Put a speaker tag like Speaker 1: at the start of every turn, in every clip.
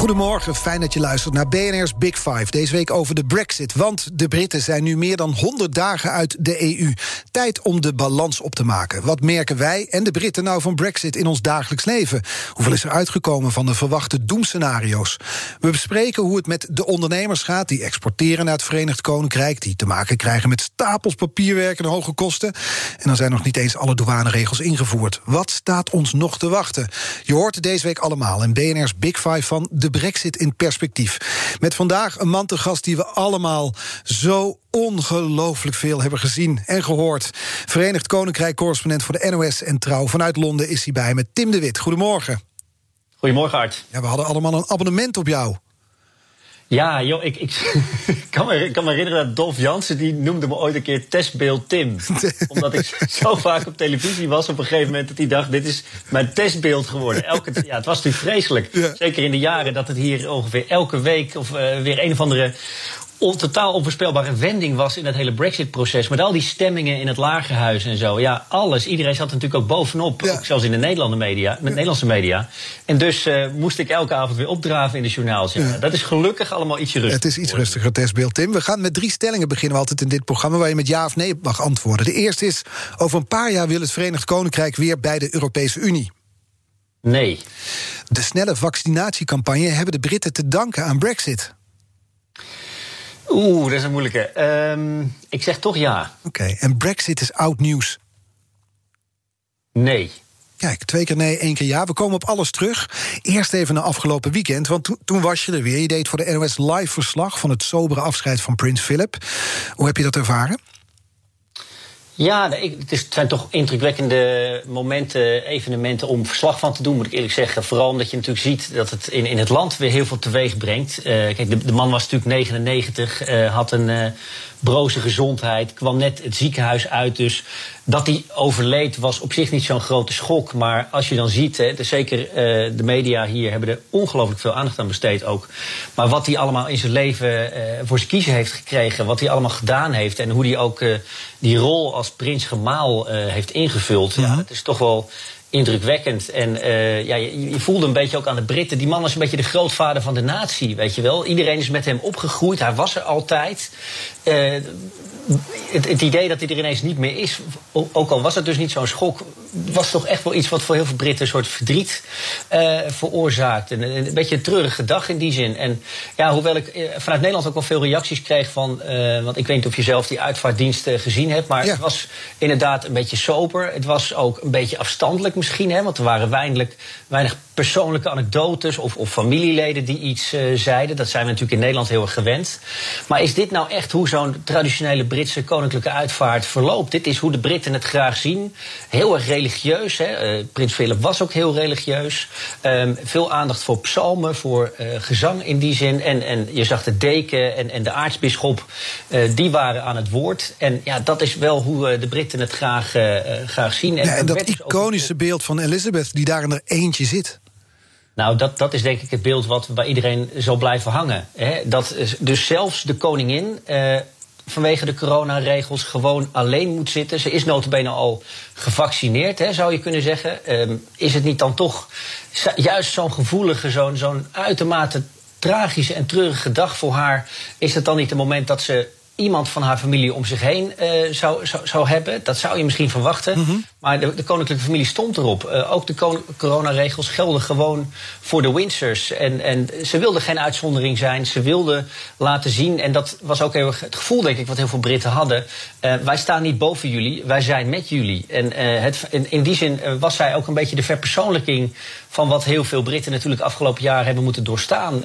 Speaker 1: Goedemorgen, fijn dat je luistert naar BNR's Big Five. Deze week over de Brexit, want de Britten zijn nu meer dan 100 dagen uit de EU. Tijd om de balans op te maken. Wat merken wij en de Britten nou van Brexit in ons dagelijks leven? Hoeveel is er uitgekomen van de verwachte doemscenario's? We bespreken hoe het met de ondernemers gaat die exporteren naar het Verenigd Koninkrijk, die te maken krijgen met stapels papierwerk en hoge kosten. En dan zijn nog niet eens alle douaneregels ingevoerd. Wat staat ons nog te wachten? Je hoort het deze week allemaal in BNR's Big Five van de brexit in perspectief. Met vandaag een man te gast die we allemaal zo ongelooflijk veel hebben gezien en gehoord. Verenigd Koninkrijk-correspondent voor de NOS en Trouw. Vanuit Londen is hij bij met Tim de Wit. Goedemorgen.
Speaker 2: Goedemorgen, Art.
Speaker 1: Ja, we hadden allemaal een abonnement op jou.
Speaker 2: Ja, joh, ik, ik, kan me, kan me herinneren dat Dolf Jansen... die noemde me ooit een keer testbeeld Tim. Omdat ik zo vaak op televisie was op een gegeven moment... dat hij dacht, dit is mijn testbeeld geworden. Elke, ja, het was natuurlijk vreselijk. Zeker in de jaren dat het hier ongeveer elke week... of uh, weer een of andere on, totaal onvoorspelbare wending was in het hele Brexit-proces. Met al die stemmingen in het lagerhuis en zo. Ja, alles. Iedereen zat natuurlijk ook bovenop. Ook zelfs in de Nederlandse media. Met Nederlandse media. En dus uh, moest ik elke avond weer opdraven in de journaals. Ja. Dat is gelukkig allemaal ietsje rustiger.
Speaker 1: Het is iets rustiger testbeeld, Tim. We gaan met drie stellingen beginnen we altijd in dit programma... waar je met ja of nee mag antwoorden. De eerste is, over een paar jaar wil het Verenigd Koninkrijk... weer bij de Europese Unie.
Speaker 2: Nee.
Speaker 1: De snelle vaccinatiecampagne hebben de Britten te danken aan Brexit.
Speaker 2: Oeh, dat is een moeilijke. Um, ik zeg toch ja.
Speaker 1: Oké, okay. en Brexit is oud nieuws?
Speaker 2: Nee.
Speaker 1: Kijk, twee keer nee, één keer ja. We komen op alles terug. Eerst even naar afgelopen weekend, want to toen was je er weer. Je deed voor de NOS live verslag van het sobere afscheid van Prins Philip. Hoe heb je dat ervaren?
Speaker 2: Ja, het, zijn toch indrukwekkende momenten, evenementen om verslag van te doen, moet ik eerlijk zeggen. Vooral omdat je natuurlijk ziet dat het in, in het land weer heel veel teweeg brengt. Uh, kijk, de, man was natuurlijk 99, uh, had een uh, broze gezondheid, kwam net het ziekenhuis uit. Dus dat hij overleed was op zich niet zo'n grote schok. Maar als je dan ziet, hè, de, zeker uh, de media hier hebben er ongelooflijk veel aandacht aan besteed ook. Maar wat hij allemaal in zijn leven uh, voor zijn kiezen heeft gekregen, wat hij allemaal gedaan heeft en hoe hij ook uh, die rol als prins gemaal heeft ingevuld, ja, dat is toch wel indrukwekkend. En uh, ja, je, voelde een beetje ook aan de Britten. Die man was een beetje de grootvader van de natie, weet je wel. Iedereen is met hem opgegroeid. Hij was er altijd. Uh, het, het, idee dat hij er ineens niet meer is, ook al was het dus niet zo'n schok, was toch echt wel iets wat voor heel veel Britten een soort verdriet uh, veroorzaakt. En een, beetje een treurige dag in die zin. En ja, hoewel ik uh, vanuit Nederland ook wel veel reacties kreeg van, uh, want ik weet niet of je zelf die uitvaartdiensten gezien hebt, maar ja. het was inderdaad een beetje sober. Het was ook een beetje afstandelijk misschien, hè, want er waren weinig, weinig persoonlijke anekdotes of, of familieleden die iets zeiden. Dat zijn we natuurlijk in Nederland heel erg gewend. Maar is dit nou echt hoe zo'n traditionele Britse koninklijke uitvaart verloopt? Dit is hoe de Britten het graag zien. Heel erg religieus. Hè. Uh, Prins Philip was ook heel religieus. Um, veel aandacht voor psalmen, voor uh, gezang in die zin. En, en je zag de deken en, en de aartsbisschop, die waren aan het woord. En ja, dat is wel hoe de Britten het graag, graag zien.
Speaker 1: En, ja, en dat iconische beeld van Elizabeth die daar in er eentje zit.
Speaker 2: Nou, dat, dat is denk ik het beeld wat bij iedereen zal blijven hangen. Hè? Dat dus zelfs de koningin uh, vanwege de coronaregels gewoon alleen moet zitten. Ze is notabene al gevaccineerd, hè, zou je kunnen zeggen. Um, is het niet dan toch juist zo'n gevoelige, zo'n zo'n uitermate tragische en treurige dag voor haar... is het dan niet het moment dat ze iemand van haar familie om zich heen uh, zou, zou, zou hebben. Dat zou je misschien verwachten. Mm. Maar de, de, koninklijke familie stond erop. Uh, ook de coronaregels gelden gewoon voor de Windsors. En, en ze wilden geen uitzondering zijn. Ze wilden laten zien, en dat was ook heel het gevoel, denk ik, wat heel veel Britten hadden. Uh, wij staan niet boven jullie, wij zijn met jullie. En het, in, in, die zin was zij ook een beetje de verpersoonlijking van wat heel veel Britten natuurlijk afgelopen jaar hebben moeten doorstaan.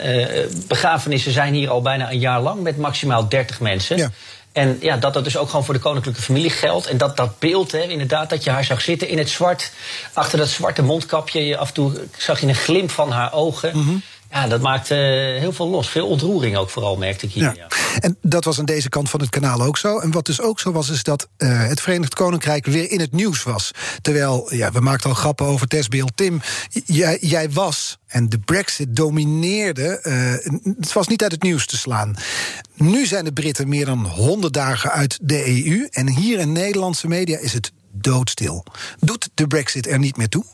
Speaker 2: begrafenissen zijn hier al bijna een jaar lang met maximaal 30 mensen. Ja. En ja, dat dat dus ook gewoon voor de koninklijke familie geldt. En dat dat beeld, hè, inderdaad, dat je haar zag zitten in het zwart. Achter dat zwarte mondkapje, af en toe zag je een glimp van haar ogen. -hmm. Ja, dat maakt uh, heel veel los. Veel ontroering ook vooral, merkte ik hier. Ja.
Speaker 1: En dat was aan deze kant van het kanaal ook zo. En wat dus ook zo was, is dat uh, het Verenigd Koninkrijk weer in het nieuws was. Terwijl, ja, we maakten al grappen over testbeeld. Tim, jij, jij was en de Brexit domineerde. Uh, het was niet uit het nieuws te slaan. Nu zijn de Britten meer dan 100 dagen uit de EU. En hier in Nederlandse media is het doodstil. Doet de Brexit er niet meer toe?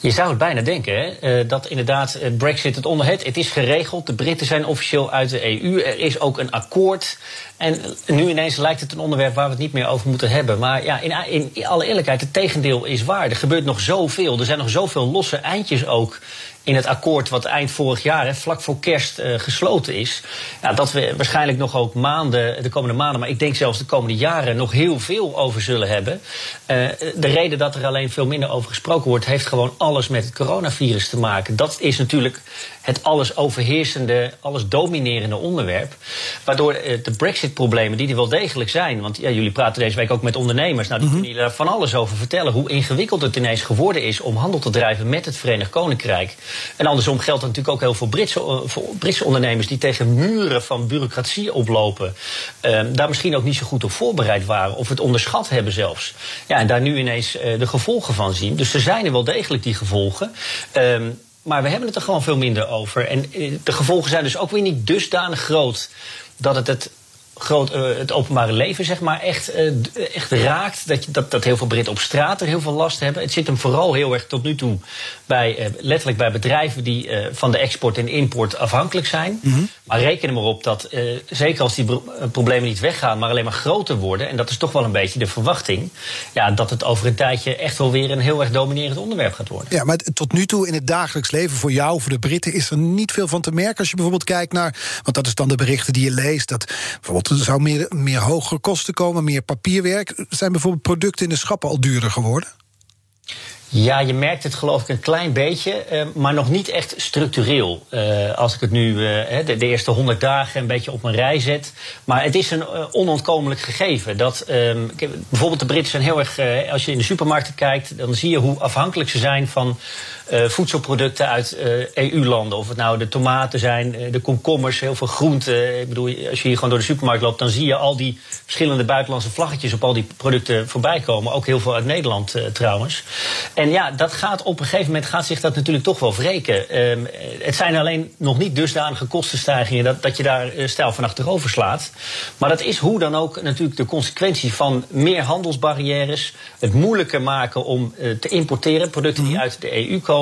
Speaker 2: Je zou het bijna denken, hè? Uh, dat inderdaad uh, Brexit het onder het. Het is geregeld, de Britten zijn officieel uit de EU. Er is ook een akkoord. En nu ineens lijkt het een onderwerp waar we het niet meer over moeten hebben. Maar ja, in, in alle eerlijkheid, het tegendeel is waar. Er gebeurt nog zoveel. Er zijn nog zoveel losse eindjes ook in het akkoord wat eind vorig jaar, hè, vlak voor kerst, uh, gesloten is. Ja, dat we waarschijnlijk nog ook maanden, de komende maanden, maar ik denk zelfs de komende jaren nog heel veel over zullen hebben. Uh, de reden dat er alleen veel minder over gesproken wordt, heeft gewoon alles met het coronavirus te maken. Dat is natuurlijk het alles overheersende, alles dominerende onderwerp. Waardoor uh, de Brexit-problemen, die er wel degelijk zijn. Want ja, jullie praten deze week ook met ondernemers. Nou, die kunnen jullie daar van alles over vertellen. Hoe ingewikkeld het ineens geworden is om handel te drijven met het Verenigd Koninkrijk. En andersom geldt dat natuurlijk ook heel veel Britse, uh, voor Britse ondernemers die tegen muren van bureaucratie oplopen. Uh, daar misschien ook niet zo goed op voorbereid waren. Of het onderschat hebben zelfs. Ja, en daar nu ineens de gevolgen van zien. Dus er zijn er wel degelijk die gevolgen. Um, maar we hebben het er gewoon veel minder over. En de gevolgen zijn dus ook weer niet dusdanig groot dat het het groot, uh, het openbare leven zeg maar, echt, uh, echt raakt. Dat, dat, dat heel veel Britten op straat er heel veel last hebben. Het zit hem vooral heel erg tot nu toe bij, uh, letterlijk bij bedrijven die van de export en import afhankelijk zijn. Mm -hmm. Maar reken er maar op dat, zeker als die problemen niet weggaan, maar alleen maar groter worden, en dat is toch wel een beetje de verwachting, ja, dat het over een tijdje echt wel weer een heel erg dominerend onderwerp gaat worden.
Speaker 1: Ja, maar tot nu toe in het dagelijks leven voor jou, voor de Britten, is er niet veel van te merken. Als je bijvoorbeeld kijkt naar, want dat is dan de berichten die je leest, dat bijvoorbeeld er zou meer, meer hogere kosten komen, meer papierwerk. Zijn bijvoorbeeld producten in de schappen al duurder geworden?
Speaker 2: Ja, je merkt het geloof ik een klein beetje, uh, maar nog niet echt structureel. Uh, als ik het nu uh, de, eerste honderd dagen een beetje op mijn rij zet. Maar het is een onontkomelijk gegeven. Dat, um, bijvoorbeeld de Britten zijn heel erg, als je in de supermarkten kijkt, dan zie je hoe afhankelijk ze zijn van voedselproducten uit EU-landen. Of het nou de tomaten zijn, de komkommers, heel veel groenten. Ik bedoel, als je hier gewoon door de supermarkt loopt, dan zie je al die verschillende buitenlandse vlaggetjes op al die producten voorbij komen. Ook heel veel uit Nederland trouwens. En ja, dat gaat op een gegeven moment gaat zich dat natuurlijk toch wel wreken. Um, het zijn alleen nog niet dusdanige kostenstijgingen dat, dat je daar stijl van achterover slaat. Maar dat is hoe dan ook natuurlijk de consequentie van meer handelsbarrières. Het moeilijker maken om te importeren, producten die uit de EU komen.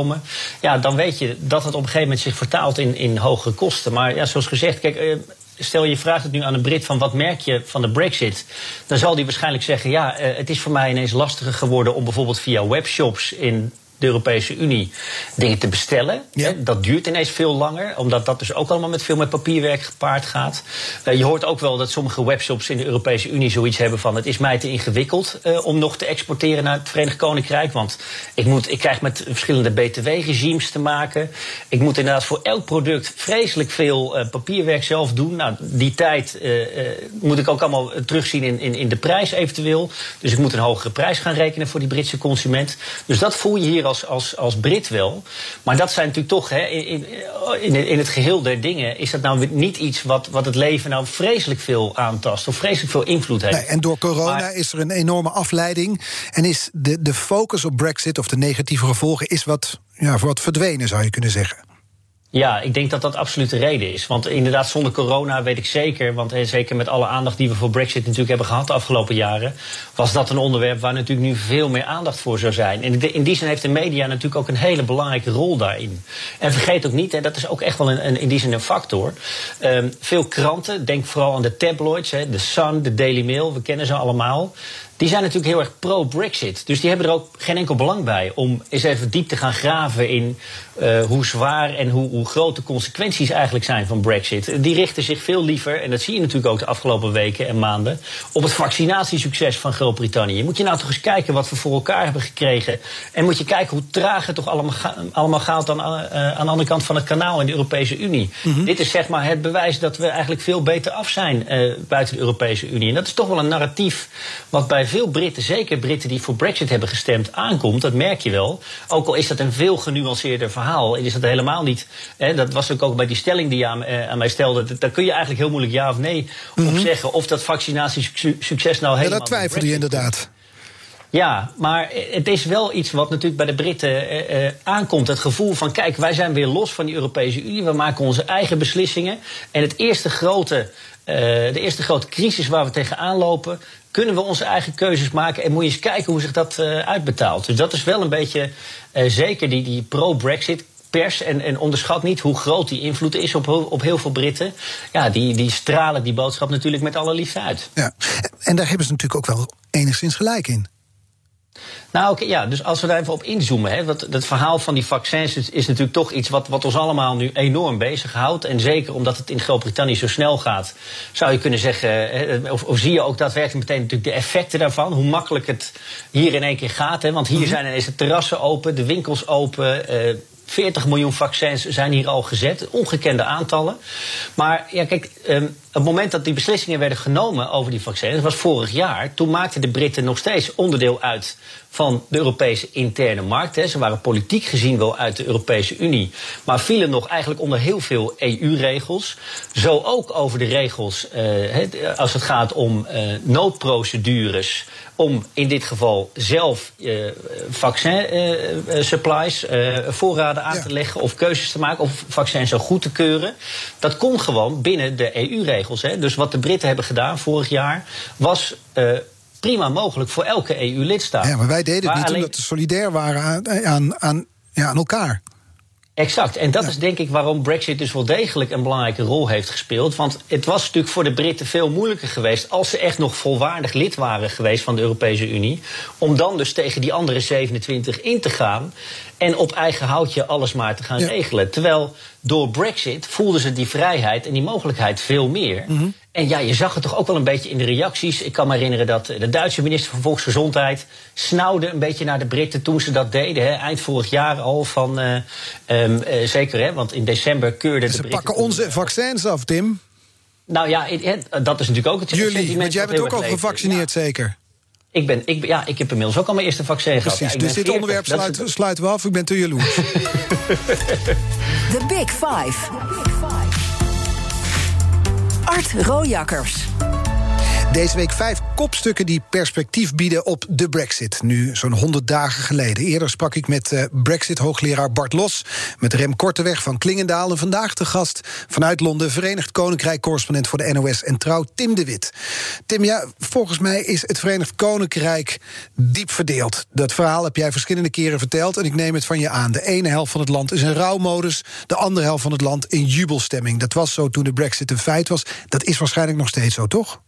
Speaker 2: Ja, dan weet je dat het op een gegeven moment zich vertaalt in, in hogere kosten. Maar ja, zoals gezegd, kijk. Uh, stel je vraagt het nu aan een Brit van wat merk je van de brexit... dan zal die waarschijnlijk zeggen... ja, uh, het is voor mij ineens lastiger geworden om bijvoorbeeld via webshops... in de Europese Unie dingen te bestellen. Ja. Dat duurt ineens veel langer, omdat dat dus ook allemaal met veel met papierwerk gepaard gaat. Uh, je hoort ook wel dat sommige webshops in de Europese Unie zoiets hebben van: het is mij te ingewikkeld uh, om nog te exporteren naar het Verenigd Koninkrijk. Want ik, moet, ik krijg met verschillende BTW-regimes te maken. Ik moet inderdaad voor elk product vreselijk veel uh, papierwerk zelf doen. Nou, die tijd moet ik ook allemaal terugzien in, in, in de prijs eventueel. Dus ik moet een hogere prijs gaan rekenen voor die Britse consument. Dus dat voel je hier als, als, als Brit wel. Maar dat zijn natuurlijk toch, hè, in, in, in het geheel der dingen, is dat nou niet iets wat, wat het leven nou vreselijk veel aantast of vreselijk veel invloed heeft.
Speaker 1: Nee, en door corona maar, is er een enorme afleiding. En is de, de focus op Brexit of de negatieve gevolgen is wat, ja, wat verdwenen, zou je kunnen zeggen.
Speaker 2: Ja, ik denk dat dat absoluut de reden is. Want inderdaad, zonder corona weet ik zeker, want eh, zeker met alle aandacht die we voor Brexit natuurlijk hebben gehad de afgelopen jaren, was dat een onderwerp waar natuurlijk nu veel meer aandacht voor zou zijn. En in die zin heeft de media natuurlijk ook een hele belangrijke rol daarin. En vergeet ook niet, en dat is ook echt wel een, in die zin een factor. Um, veel kranten, denk vooral aan de tabloids, hè, de Sun, de Daily Mail, we kennen ze allemaal die zijn natuurlijk heel erg pro-Brexit. Dus die hebben er ook geen enkel belang bij om eens even diep te gaan graven in uh, hoe zwaar en hoe, hoe groot de consequenties eigenlijk zijn van Brexit. Die richten zich veel liever, en dat zie je natuurlijk ook de afgelopen weken en maanden, op het vaccinatiesucces van Groot-Brittannië. Moet je nou toch eens kijken wat we voor elkaar hebben gekregen. En moet je kijken hoe traag het toch allemaal, ga, allemaal gaat dan, uh, aan de andere kant van het kanaal in de Europese Unie. Mm -hmm. Dit is zeg maar het bewijs dat we eigenlijk veel beter af zijn uh, buiten de Europese Unie. En dat is toch wel een narratief wat bij bij veel Britten, zeker Britten die voor Brexit hebben gestemd, aankomt. Dat merk je wel. Ook al is dat een veel genuanceerder verhaal. En is dat helemaal niet. Hè, dat was ook, ook bij die stelling die je aan, eh, aan mij stelde. Daar kun je eigenlijk heel moeilijk ja of nee op
Speaker 1: Mhm.
Speaker 2: zeggen. Of dat vaccinatiesucces nou
Speaker 1: Ja,
Speaker 2: helemaal.
Speaker 1: dat twijfelde je inderdaad.
Speaker 2: ja, maar het is wel iets wat natuurlijk bij de Britten eh, eh, aankomt. Het gevoel van, kijk, wij zijn weer los van die Europese Unie. We maken onze eigen beslissingen. En het eerste grote, eh, de eerste grote crisis waar we tegenaan lopen... kunnen we onze eigen keuzes maken. En moet je eens kijken hoe zich dat eh, uitbetaalt. Dus dat is wel een beetje eh, zeker die, die pro-Brexit pers. En, en onderschat niet hoe groot die invloed is op, op heel veel Britten. Ja, die, die stralen die boodschap natuurlijk met alle liefde uit.
Speaker 1: Ja. En daar hebben ze natuurlijk ook wel enigszins gelijk in.
Speaker 2: Nou, oké, ja, dus als we daar even op inzoomen. Hè, wat, dat verhaal van die vaccins is, is natuurlijk toch iets wat, wat ons allemaal nu enorm bezighoudt. En zeker omdat het in Groot-Brittannië zo snel gaat, zou je kunnen zeggen. hè, Of, of zie je ook daadwerkelijk meteen natuurlijk de effecten daarvan. Hoe makkelijk het hier in één keer gaat. Hè, want hier zijn ineens de terrassen open, de winkels open. eh, 40 miljoen vaccins zijn hier al gezet. Ongekende aantallen. Maar ja, kijk, ehm, het moment dat die beslissingen werden genomen over die vaccins, dat was vorig jaar. Toen maakten de Britten nog steeds onderdeel uit van de Europese interne markt. Hè. Ze waren politiek gezien wel uit de Europese Unie, maar vielen nog eigenlijk onder heel veel EU-regels. Zo ook over de regels eh, als het gaat om eh, noodprocedures. Om in dit geval zelf eh vaccin eh, eh, supplies, eh, voorraden aan
Speaker 1: Ja.
Speaker 2: te leggen of keuzes te maken of vaccins zo goed te keuren. Dat kon gewoon binnen de EU-regels. Dus wat de Britten hebben gedaan vorig jaar was. eh, Prima mogelijk voor elke EU-lidstaat.
Speaker 1: Ja, maar wij deden het niet
Speaker 2: alleen-
Speaker 1: omdat we solidair waren aan, aan, aan, ja, aan elkaar.
Speaker 2: Exact. En dat
Speaker 1: Ja.
Speaker 2: is denk ik waarom Brexit dus wel degelijk een belangrijke rol heeft gespeeld. Want het was natuurlijk voor de Britten veel moeilijker geweest. als ze echt nog volwaardig lid waren geweest van de Europese Unie. om dan dus tegen die andere 27 in te gaan. en op eigen houtje alles maar te gaan
Speaker 1: Ja.
Speaker 2: regelen. Terwijl door Brexit voelden ze die vrijheid en die mogelijkheid veel meer.
Speaker 1: Mhm.
Speaker 2: En ja, je zag het toch ook wel een beetje in de reacties. Ik kan me herinneren dat de Duitse minister van Volksgezondheid snauwde een beetje naar de Britten toen ze dat deden. Hè, eind vorig jaar al van. eh, ehm, eh, zeker, hè, want in december keurden de
Speaker 1: Ze
Speaker 2: Britten.
Speaker 1: pakken onze vaccins af, Tim.
Speaker 2: Nou ja, dat is natuurlijk ook het
Speaker 1: Jullie,
Speaker 2: sentiment
Speaker 1: want jij bent ook al gevaccineerd, zeker?
Speaker 2: Ja, ik, ben, ik, ja, ik heb inmiddels ook al mijn eerste vaccin gehad.
Speaker 1: Precies,
Speaker 2: Ja, ik
Speaker 1: dus dit
Speaker 2: 40,
Speaker 1: onderwerp sluiten we af. Ik ben te jaloers.
Speaker 3: The Big Five. Art Rojakkers.
Speaker 1: Deze week vijf kopstukken die perspectief bieden op de Brexit. Nu zo'n 100 dagen geleden. Eerder sprak ik met eh, Brexit-hoogleraar Bart Los. Met Rem Korteweg van Klingendaal. En vandaag de gast vanuit Londen. Verenigd Koninkrijk-correspondent voor de NOS en Trouw, Tim de Wit. Tim, ja, volgens mij is het Verenigd Koninkrijk diep verdeeld. Dat verhaal heb jij verschillende keren verteld. En ik neem het van je aan. De ene helft van het land is in rouwmodus. De andere helft van het land in jubelstemming. Dat was zo toen de Brexit een feit was. Dat is waarschijnlijk nog steeds zo, toch?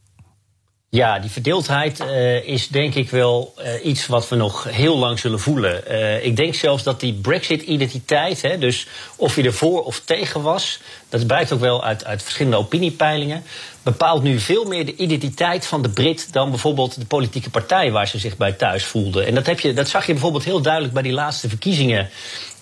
Speaker 2: Ja, die verdeeldheid eh, is denk ik wel eh, iets wat we nog heel lang zullen voelen. Eh, ik denk zelfs dat die Brexit-identiteit, dus of je er voor of tegen was, dat blijkt ook wel uit, uit verschillende opiniepeilingen, bepaalt nu veel meer de identiteit van de Brit dan bijvoorbeeld de politieke partij waar ze zich bij thuis voelden. En dat, heb je, dat zag je bijvoorbeeld heel duidelijk bij die laatste verkiezingen.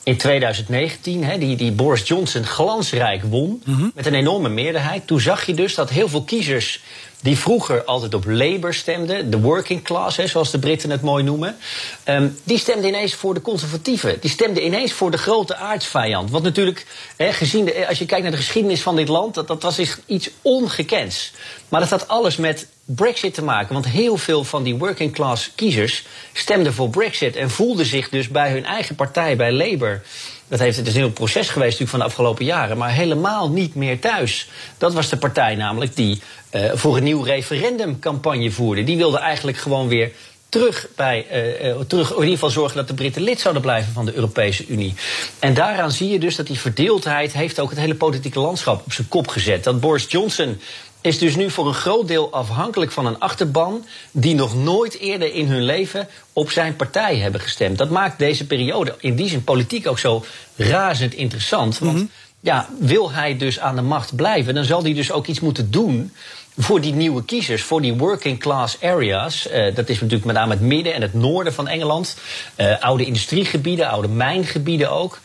Speaker 2: In 2019, hè, die, die Boris Johnson glansrijk won. Met een enorme meerderheid. Toen zag je dus dat heel veel kiezers die vroeger altijd op Labour stemden, de working class, hè, zoals de Britten het mooi noemen, ehm, die stemden ineens voor de conservatieven. Die stemden ineens voor de grote aardsvijand. Wat natuurlijk, hè, gezien de, als je kijkt naar de geschiedenis van dit land, dat, dat was iets ongekends. Maar dat had alles met Brexit te maken. Want heel veel van die working class kiezers stemden voor Brexit en voelden zich dus bij hun eigen partij, bij Labour. Dat heeft, het is een heel proces geweest natuurlijk van de afgelopen jaren, maar helemaal niet meer thuis. Dat was de partij namelijk die eh, voor een nieuw referendum campagne voerde. Die wilde eigenlijk gewoon weer terug bij, eh, terug, in ieder geval zorgen dat de Britten lid zouden blijven van de Europese Unie. En daaraan zie je dus dat die verdeeldheid heeft ook het hele politieke landschap op zijn kop gezet. Dat Boris Johnson is dus nu voor een groot deel afhankelijk van een achterban die nog nooit eerder in hun leven op zijn partij hebben gestemd. Dat maakt deze periode in die zin politiek ook zo razend interessant. Want ja, wil hij dus aan de macht blijven, dan zal hij dus ook iets moeten doen voor die nieuwe kiezers, voor die working class areas. Eh, dat is natuurlijk met name het midden en het noorden van Engeland. Eh, oude industriegebieden, oude mijngebieden ook.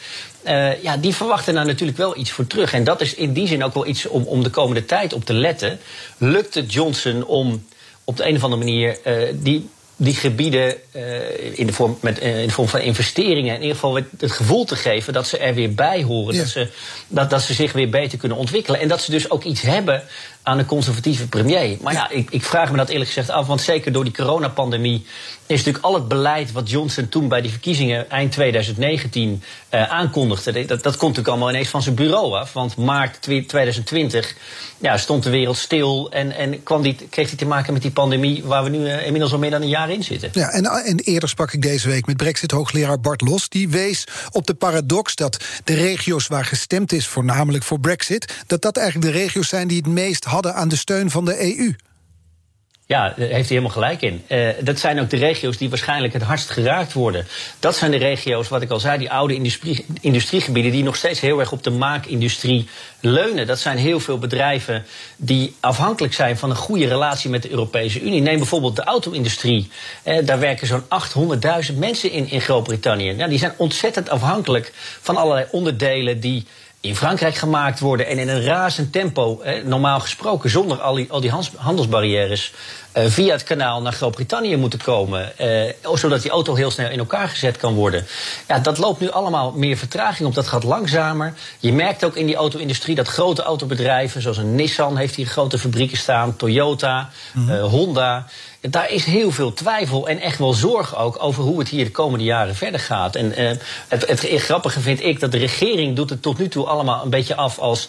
Speaker 2: Eh, ja, die verwachten daar natuurlijk wel iets voor terug. En dat is in die zin ook wel iets om, om de komende tijd op te letten. Lukt het Johnson om op de een of andere manier eh, die die gebieden uh, in, de vorm, met, in de vorm van investeringen in ieder geval het gevoel te geven dat ze er weer bij horen. Dat, ze, dat, dat ze zich weer beter kunnen ontwikkelen. En dat ze dus ook iets hebben aan een conservatieve premier. Maar ja, ik, ik vraag me dat eerlijk gezegd af. Want zeker door die coronapandemie is natuurlijk al het beleid wat Johnson toen bij die verkiezingen eind 2019 uh, aankondigde. Dat, dat komt natuurlijk allemaal ineens van zijn bureau af. Want maart 2020 ja, stond de wereld stil en, en kwam die, kreeg hij te maken met die pandemie waar we nu uh, inmiddels al meer dan een jaar in zitten.
Speaker 1: Ja, en, en eerder sprak ik deze week met Brexit-hoogleraar Bart Los. Die wees op de paradox dat de regio's waar gestemd is, voornamelijk voor Brexit, dat dat eigenlijk de regio's zijn die het meest hadden aan de steun van de EU.
Speaker 2: Ja, daar heeft hij helemaal gelijk in. Uh, dat zijn ook de regio's die waarschijnlijk het hardst geraakt worden. Dat zijn de regio's, wat ik al zei, die oude industrie, industriegebieden... die nog steeds heel erg op de maakindustrie leunen. Dat zijn heel veel bedrijven die afhankelijk zijn van een goede relatie met de Europese Unie. Neem bijvoorbeeld de auto-industrie. Uh, daar werken zo'n 800.000 mensen in in Groot-Brittannië. Ja, die zijn ontzettend afhankelijk van allerlei onderdelen die in Frankrijk gemaakt worden en in een razend tempo, normaal gesproken zonder al die, al die handelsbarrières, uh, via het kanaal naar Groot-Brittannië moeten komen. Uh, zodat die auto heel snel in elkaar gezet kan worden. Ja, dat loopt nu allemaal meer vertraging op. Dat gaat langzamer. Je merkt ook in die auto-industrie dat grote autobedrijven, zoals een Nissan heeft hier grote fabrieken staan, Toyota, mm -hmm. uh, Honda. Daar is heel veel twijfel en echt wel zorg ook over hoe het hier de komende jaren verder gaat. En het, het grappige vind ik dat de regering doet het tot nu toe allemaal een beetje af als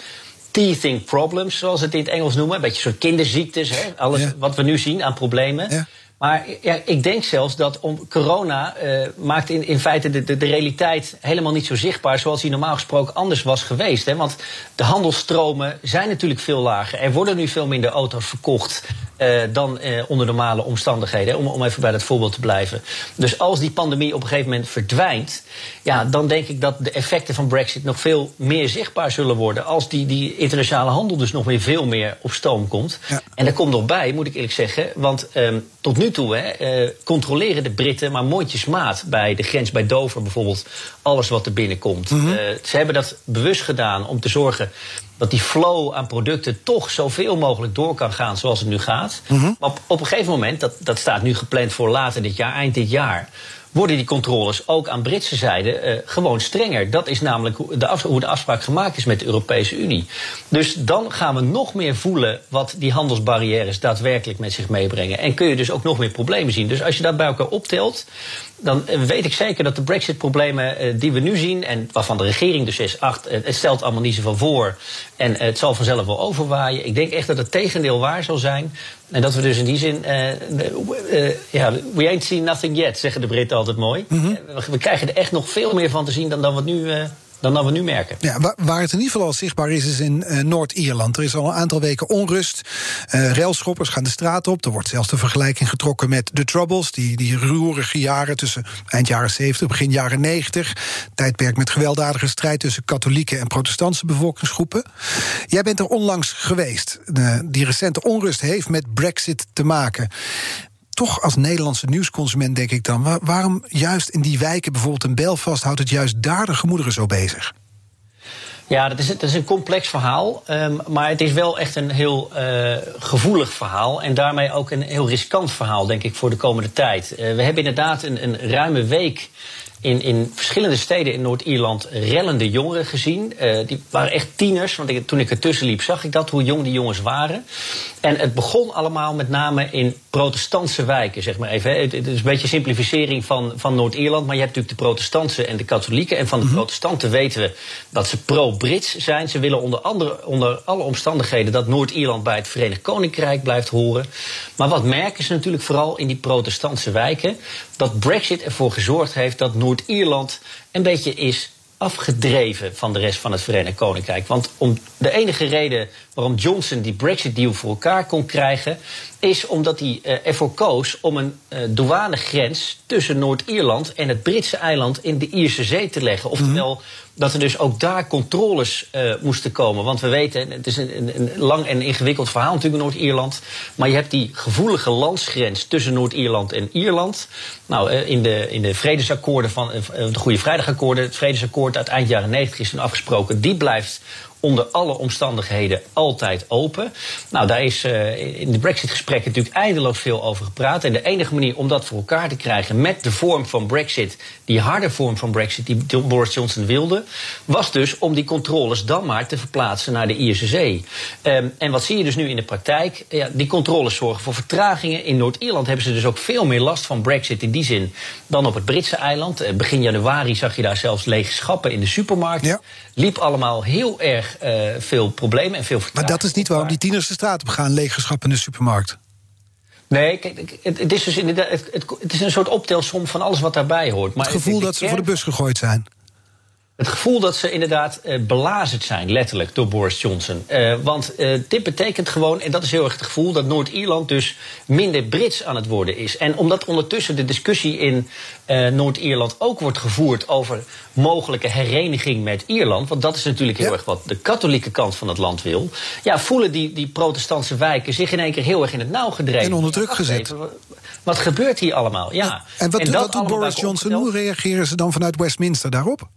Speaker 2: teething problems, zoals ze het in het Engels noemen. Een beetje soort kinderziektes, hè? alles wat we nu zien aan problemen. Ja. Maar ja, ik denk zelfs dat om corona uh, maakt in, in feite de, de, de, realiteit helemaal niet zo zichtbaar zoals die normaal gesproken anders was geweest. Hè? Want de handelsstromen zijn natuurlijk veel lager. Er worden nu veel minder auto's verkocht uh, dan uh, onder normale omstandigheden. Om, om even bij dat voorbeeld te blijven. Dus als die pandemie op een gegeven moment verdwijnt, ja, dan denk ik dat de effecten van Brexit nog veel meer zichtbaar zullen worden. Als die, die internationale handel dus nog weer veel meer op stoom komt. Ja. En daar komt nog bij, moet ik eerlijk zeggen, want um, tot nu toe hè, uh, controleren de Britten maar mondjesmaat bij de grens bij Dover bijvoorbeeld alles wat er binnenkomt. Mm -hmm. uh, ze hebben dat bewust gedaan om te zorgen dat die flow aan producten toch zoveel mogelijk door kan gaan zoals het nu gaat. Mm -hmm. Maar op, op, een gegeven moment, dat, dat staat nu gepland voor later dit jaar, eind dit jaar worden die controles ook aan Britse zijde uh, gewoon strenger. Dat is namelijk hoe de, hoe de afspraak gemaakt is met de Europese Unie. Dus dan gaan we nog meer voelen wat die handelsbarrières daadwerkelijk met zich meebrengen. En kun je dus ook nog meer problemen zien. Dus als je dat bij elkaar optelt, dan weet ik zeker dat de Brexit-problemen uh, die we nu zien, en waarvan de regering dus is, acht, uh, het stelt allemaal niet zoveel voor. En het zal vanzelf wel overwaaien. Ik denk echt dat het tegendeel waar zal zijn. En dat we dus in die zin. ja, we ain't seen nothing yet, zeggen de Britten altijd mooi. Mm -hmm. we, krijgen er echt nog veel meer van te zien dan, dan wat nu dan dan we nu merken.
Speaker 1: Ja, waar het in ieder geval al zichtbaar is, is in uh, Noord-Ierland. Er is al een aantal weken onrust. Uh, railschoppers gaan de straat op. Er wordt zelfs de vergelijking getrokken met de Troubles, die, die roerige jaren tussen eind jaren 70, begin jaren 90. Tijdperk met gewelddadige strijd tussen katholieke en protestantse bevolkingsgroepen. Jij bent er onlangs geweest. Die recente onrust heeft met Brexit te maken toch als Nederlandse nieuwsconsument denk ik dan... waarom juist in die wijken, bijvoorbeeld in Belfast... houdt het juist daar de gemoederen zo bezig?
Speaker 2: Ja, dat is, is een complex verhaal. Um, maar het is wel echt een heel uh, gevoelig verhaal. En daarmee ook een heel riskant verhaal, denk ik, voor de komende tijd. Uh, we hebben inderdaad een, een ruime week in, in verschillende steden in Noord-Ierland rellende jongeren gezien. Uh, die waren echt tieners, want ik, toen ik ertussen liep zag ik dat, hoe jong die jongens waren. En het begon allemaal met name in protestantse wijken, zeg maar even. Het, het is een beetje simplificering van, van Noord-Ierland, maar je hebt natuurlijk de protestantse en de katholieken. En van de mm -hmm. protestanten weten we dat ze pro-Brits zijn. Ze willen onder, andere, onder alle omstandigheden dat Noord-Ierland bij het Verenigd Koninkrijk blijft horen. Maar wat merken ze natuurlijk vooral in die protestantse wijken? Dat Brexit ervoor gezorgd heeft dat Noord-Ierland een beetje is afgedreven van de rest van het Verenigd Koninkrijk. Want om de enige reden waarom Johnson die Brexit-deal voor elkaar kon krijgen, is omdat hij uh, ervoor koos om een uh, douanegrens tussen Noord-Ierland en het Britse eiland in de Ierse Zee te leggen. Oftewel mm -hmm. dat er dus ook daar controles uh, moesten komen. Want we weten, het is een, een, een lang en ingewikkeld verhaal natuurlijk Noord-Ierland. Maar je hebt die gevoelige landsgrens tussen Noord-Ierland en Ierland. Nou, in de, in de vredesakkoorden van de Goede Vrijdagakkoorden, het vredesakkoord uit eind jaren 90 is toen afgesproken, die blijft onder alle omstandigheden altijd open. Nou, daar is uh, in de Brexit-gesprekken natuurlijk eindeloos veel over gepraat. En de enige manier om dat voor elkaar te krijgen met de vorm van Brexit, die harde vorm van Brexit die Boris Johnson wilde, was dus om die controles dan maar te verplaatsen naar de ISSE. Um, en wat zie je dus nu in de praktijk? Ja, die controles zorgen voor vertragingen. In Noord-Ierland hebben ze dus ook veel meer last van Brexit in die zin dan op het Britse eiland. Uh, begin januari zag je daar zelfs lege schappen in de supermarkt. Ja. Liep allemaal heel erg uh, veel problemen en veel
Speaker 1: vertragingen. Maar dat is niet waarom die tieners de straat op gaan, lege schappen in de supermarkt.
Speaker 2: Nee, kijk, het, het, is dus inderdaad, het, het, is een soort optelsom van alles wat daarbij hoort.
Speaker 1: Maar het gevoel dat ze voor de bus gegooid zijn.
Speaker 2: Het gevoel dat ze inderdaad uh, belazerd zijn, letterlijk, door Boris Johnson. Uh, want uh, dit betekent gewoon, en dat is heel erg het gevoel, dat Noord-Ierland dus minder Brits aan het worden is. En omdat ondertussen de discussie in Noord-Ierland ook wordt gevoerd over mogelijke hereniging met Ierland, want dat is natuurlijk heel erg wat de katholieke kant van het land wil, ja, voelen die, die protestantse wijken zich in één keer heel erg in het nauw gedreven.
Speaker 1: En onder druk gezet.
Speaker 2: wat gebeurt hier allemaal? Ja.
Speaker 1: En wat, en wat doet Boris Johnson? Hoe reageren ze dan vanuit Westminster daarop?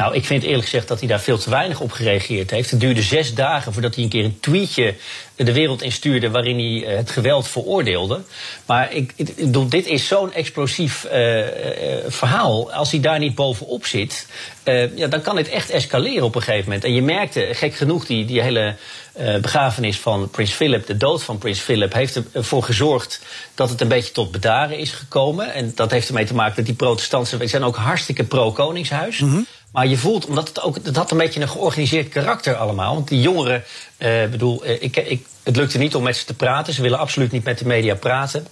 Speaker 2: Nou, ik vind eerlijk gezegd dat hij daar veel te weinig op gereageerd heeft. Het duurde zes dagen voordat hij een keer een tweetje de wereld instuurde waarin hij eh, het geweld veroordeelde. Maar ik, ik, dit is zo'n explosief uh, uh, verhaal. Als hij daar niet bovenop zit, ja, dan kan het echt escaleren op een gegeven moment. En je merkte, gek genoeg, die, die hele begrafenis van Prins Philip, de dood van Prins Philip, heeft ervoor gezorgd dat het een beetje tot bedaren is gekomen. En dat heeft ermee te maken dat die protestanten zijn ook hartstikke pro-koningshuis. Mm maar je voelt, omdat het ook, het had een beetje een georganiseerd karakter allemaal. Want die jongeren, uh, bedoel, uh, ik, ik, het lukte niet om met ze te praten. Ze willen absoluut niet met de media praten.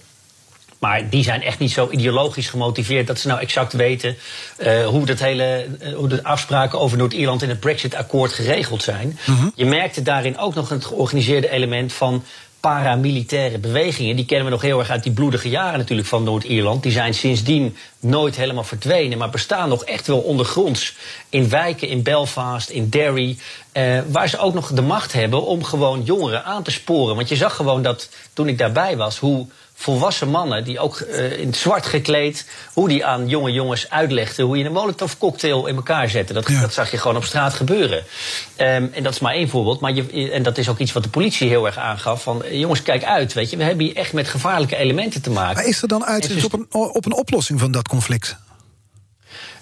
Speaker 2: Maar die zijn echt niet zo ideologisch gemotiveerd dat ze nou exact weten uh, hoe, dat hele, hoe de afspraken over Noord-Ierland in het Brexit-akkoord geregeld zijn. Mm -hmm. Je merkte daarin ook nog het georganiseerde element van paramilitaire bewegingen. Die kennen we nog heel erg uit die bloedige jaren natuurlijk van Noord-Ierland. Die zijn sindsdien nooit helemaal verdwenen, maar bestaan nog echt wel ondergronds. In wijken in Belfast, in Derry. Eh, waar ze ook nog de macht hebben om gewoon jongeren aan te sporen. Want je zag gewoon dat toen ik daarbij was, hoe volwassen mannen, die ook uh, in het zwart gekleed, hoe die aan jonge jongens uitlegden hoe je een molotov cocktail in elkaar zette. Dat, ja. dat zag je gewoon op straat gebeuren. Um, en dat is maar één voorbeeld. Maar je, en dat is ook iets wat de politie heel erg aangaf. Van jongens, kijk uit. Weet je, we hebben hier echt met gevaarlijke elementen te maken.
Speaker 1: Maar is er dan uitzicht op, een, op een oplossing van dat conflict?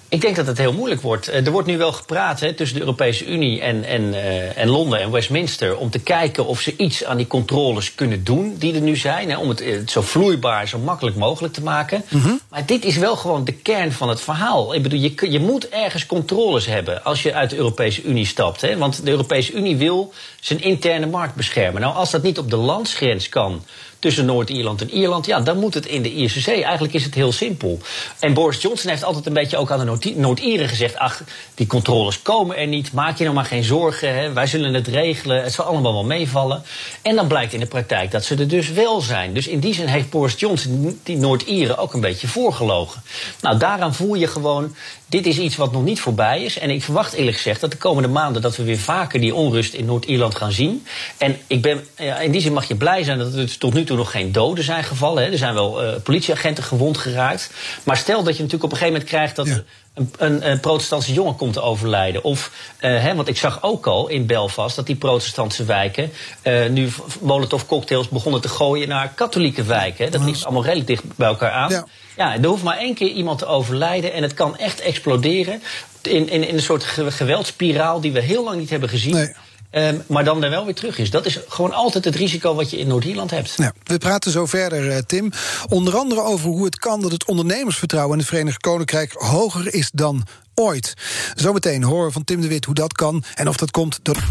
Speaker 2: Ik denk dat het heel moeilijk wordt. Er wordt nu wel gepraat hè, tussen de Europese Unie en, en, uh, en Londen en Westminster om te kijken of ze iets aan die controles kunnen doen die er nu zijn. Hè, om het, het, zo vloeibaar, zo makkelijk mogelijk te maken. Mm -hmm. Maar dit is wel gewoon de kern van het verhaal. Ik bedoel, je, je moet ergens controles hebben als je uit de Europese Unie stapt. Hè, want de Europese Unie wil zijn interne markt beschermen. Nou, als dat niet op de landsgrens kan tussen Noord-Ierland en Ierland, ja, dan moet het in de Ierse Eigenlijk is het heel simpel. En Boris Johnson heeft altijd een beetje ook aan de Noord-Ieren gezegd: ach, die controles komen er niet, maak je nou maar geen zorgen, hè. wij zullen het regelen, het zal allemaal wel meevallen. En dan blijkt in de praktijk dat ze er dus wel zijn. Dus in die zin heeft Boris Johnson die Noord-Ieren ook een beetje voorgelogen. Nou, daaraan voel je gewoon dit is iets wat nog niet voorbij is. En ik verwacht eerlijk gezegd dat de komende maanden dat we weer vaker die onrust in Noord-Ierland gaan zien. En ik ben, ja, in die zin mag je blij zijn dat er tot nu toe nog geen doden zijn gevallen. Hè. Er zijn wel uh, politieagenten gewond geraakt. Maar stel dat je natuurlijk op een gegeven moment krijgt dat. Ja. Een, een, een, protestantse jongen komt te overlijden. Of, uh, hè, want ik zag ook al in Belfast dat die protestantse wijken uh, nu molotov cocktails begonnen te gooien naar katholieke wijken. Dat ligt allemaal redelijk dicht bij elkaar aan. Ja. Ja, er hoeft maar één keer iemand te overlijden en het kan echt exploderen. In, in, in een soort geweldspiraal die we heel lang niet hebben gezien. Nee. Um, maar dan er wel weer terug is. Dat is gewoon altijd het risico wat je in Noord-Ierland hebt.
Speaker 1: Ja, we praten zo verder, uh, Tim. Onder andere over hoe het kan dat het ondernemersvertrouwen in het Verenigd Koninkrijk hoger is dan ooit. Zometeen horen van Tim de Wit hoe dat kan en of dat komt door.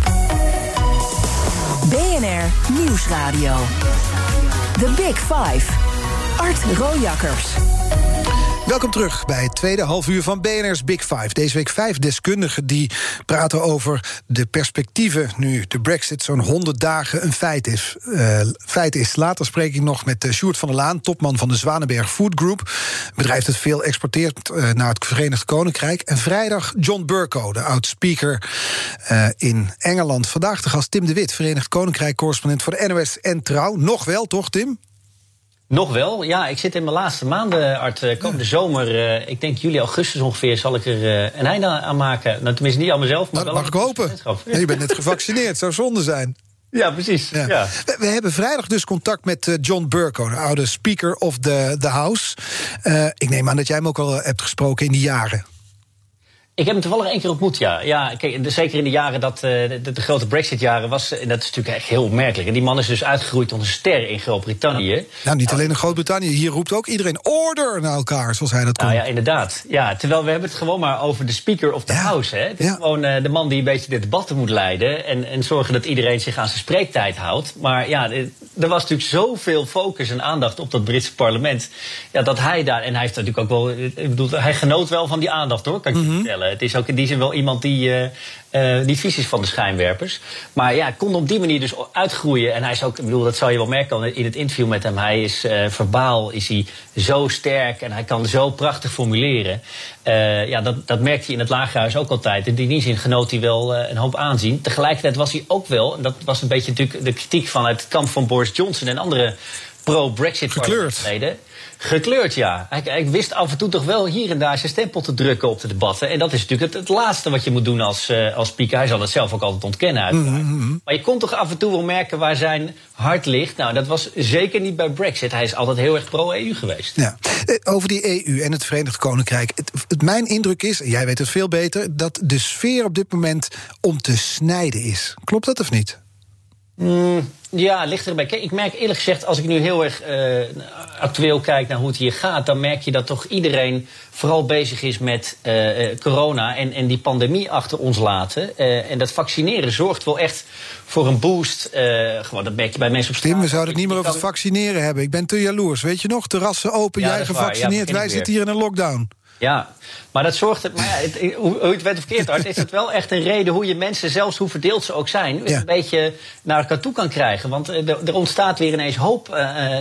Speaker 3: BNR Nieuwsradio. The Big Five. Art Rojakkers.
Speaker 1: Welkom terug bij het tweede halfuur van BNR's Big Five. Deze week vijf deskundigen die praten over de perspectieven... nu de brexit zo'n 100 dagen een feit is. Uh, feit is. Later spreek ik nog met uh, Sjoerd van der Laan... topman van de Zwanenberg Food Group. Bedrijf dat veel exporteert uh, naar het Verenigd Koninkrijk. En vrijdag John Burko, de oud-speaker in Engeland. Vandaag de gast Tim de Wit, Verenigd Koninkrijk-correspondent... voor de NOS en Trouw. Nog wel, toch, Tim?
Speaker 2: Nog wel, ja. Ik zit in mijn laatste maanden, Art. Eh, komende zomer, uh, ik denk juli, augustus ongeveer, zal ik er uh, een einde aan maken. Nou, tenminste niet aan mezelf, maar
Speaker 1: nou,
Speaker 2: wel
Speaker 1: mag ik hopen. Je bent net gevaccineerd, zou zonde zijn.
Speaker 2: Ja, precies. Ja. ja.
Speaker 1: We, we, hebben vrijdag dus contact met John Burko, de oude Speaker of the, the House. ik neem aan dat jij hem ook al hebt gesproken in die jaren.
Speaker 2: Ik heb hem toevallig één keer ontmoet, ja. ja kijk, zeker in de jaren dat uh, de, de, grote Brexit-jaren was. En dat is natuurlijk echt heel opmerkelijk. En die man is dus uitgegroeid tot een ster in Groot-Brittannië.
Speaker 1: Nou, niet alleen in Groot-Brittannië. Hier roept ook iedereen order naar elkaar, zoals hij dat kon.
Speaker 2: Nou ja, inderdaad. Ja, terwijl we hebben het gewoon maar over de Speaker of the House. Hè. Het is gewoon uh, de man die een beetje de debatten moet leiden. En, en zorgen dat iedereen zich aan zijn spreektijd houdt. Maar ja, er was natuurlijk zoveel focus en aandacht op dat Britse parlement. Ja, dat hij daar. En hij heeft natuurlijk ook wel. Ik bedoel, hij genoot wel van die aandacht hoor, kan ik je mhm. Vertellen. Het is ook in die zin wel iemand die, uh, die vies is van de schijnwerpers. Maar ja, kon op die manier dus uitgroeien. En hij is ook, ik bedoel, dat zou je wel merken in het interview met hem. Hij is uh, verbaal, is hij zo sterk en hij kan zo prachtig formuleren. ja, dat, dat merkte hij in het lagerhuis ook altijd. In die zin genoot hij wel een hoop aanzien. Tegelijkertijd was hij ook wel, en dat was een beetje natuurlijk de kritiek van het kamp van Boris Johnson en andere pro-Brexit
Speaker 1: parlementsleden.
Speaker 2: Gekleurd, ja. Hij, wist af en toe toch wel hier en daar zijn stempel te drukken op de debatten. En dat is natuurlijk het, het laatste wat je moet doen als, uh, als speaker. Hij zal het zelf ook altijd ontkennen, uiteraard. Mhm, mhm. Maar je kon toch af en toe wel merken waar zijn hart ligt. Nou, dat was zeker niet bij Brexit. Hij is altijd heel erg pro-EU geweest.
Speaker 1: Ja. Eh, over die EU en het Verenigd Koninkrijk. Het, mijn indruk is, jij weet het veel beter, dat de sfeer op dit moment om te snijden is. Klopt dat of niet?
Speaker 2: Mm, ja, ligt erbij. Kijk, ik merk eerlijk gezegd, als ik nu heel erg uh, actueel kijk naar hoe het hier gaat, dan merk je dat toch iedereen vooral bezig is met uh, corona en, en die pandemie achter ons laten. en dat vaccineren zorgt wel echt voor een boost. gewoon, dat merk je bij mensen op straat.
Speaker 1: Tim, we zouden het niet meer over het vaccineren hebben. Ik ben te jaloers. Weet je nog? Terrassen open, jij gevaccineerd. Wij zitten hier in een lockdown.
Speaker 2: Ja, maar dat zorgt er. Maar ja, het, hoe, hoe het werd of verkeerd hard, is het wel echt een reden hoe je mensen, zelfs hoe verdeeld ze ook zijn, een beetje naar elkaar toe kan krijgen. Want er, er ontstaat weer ineens hoop. Uh,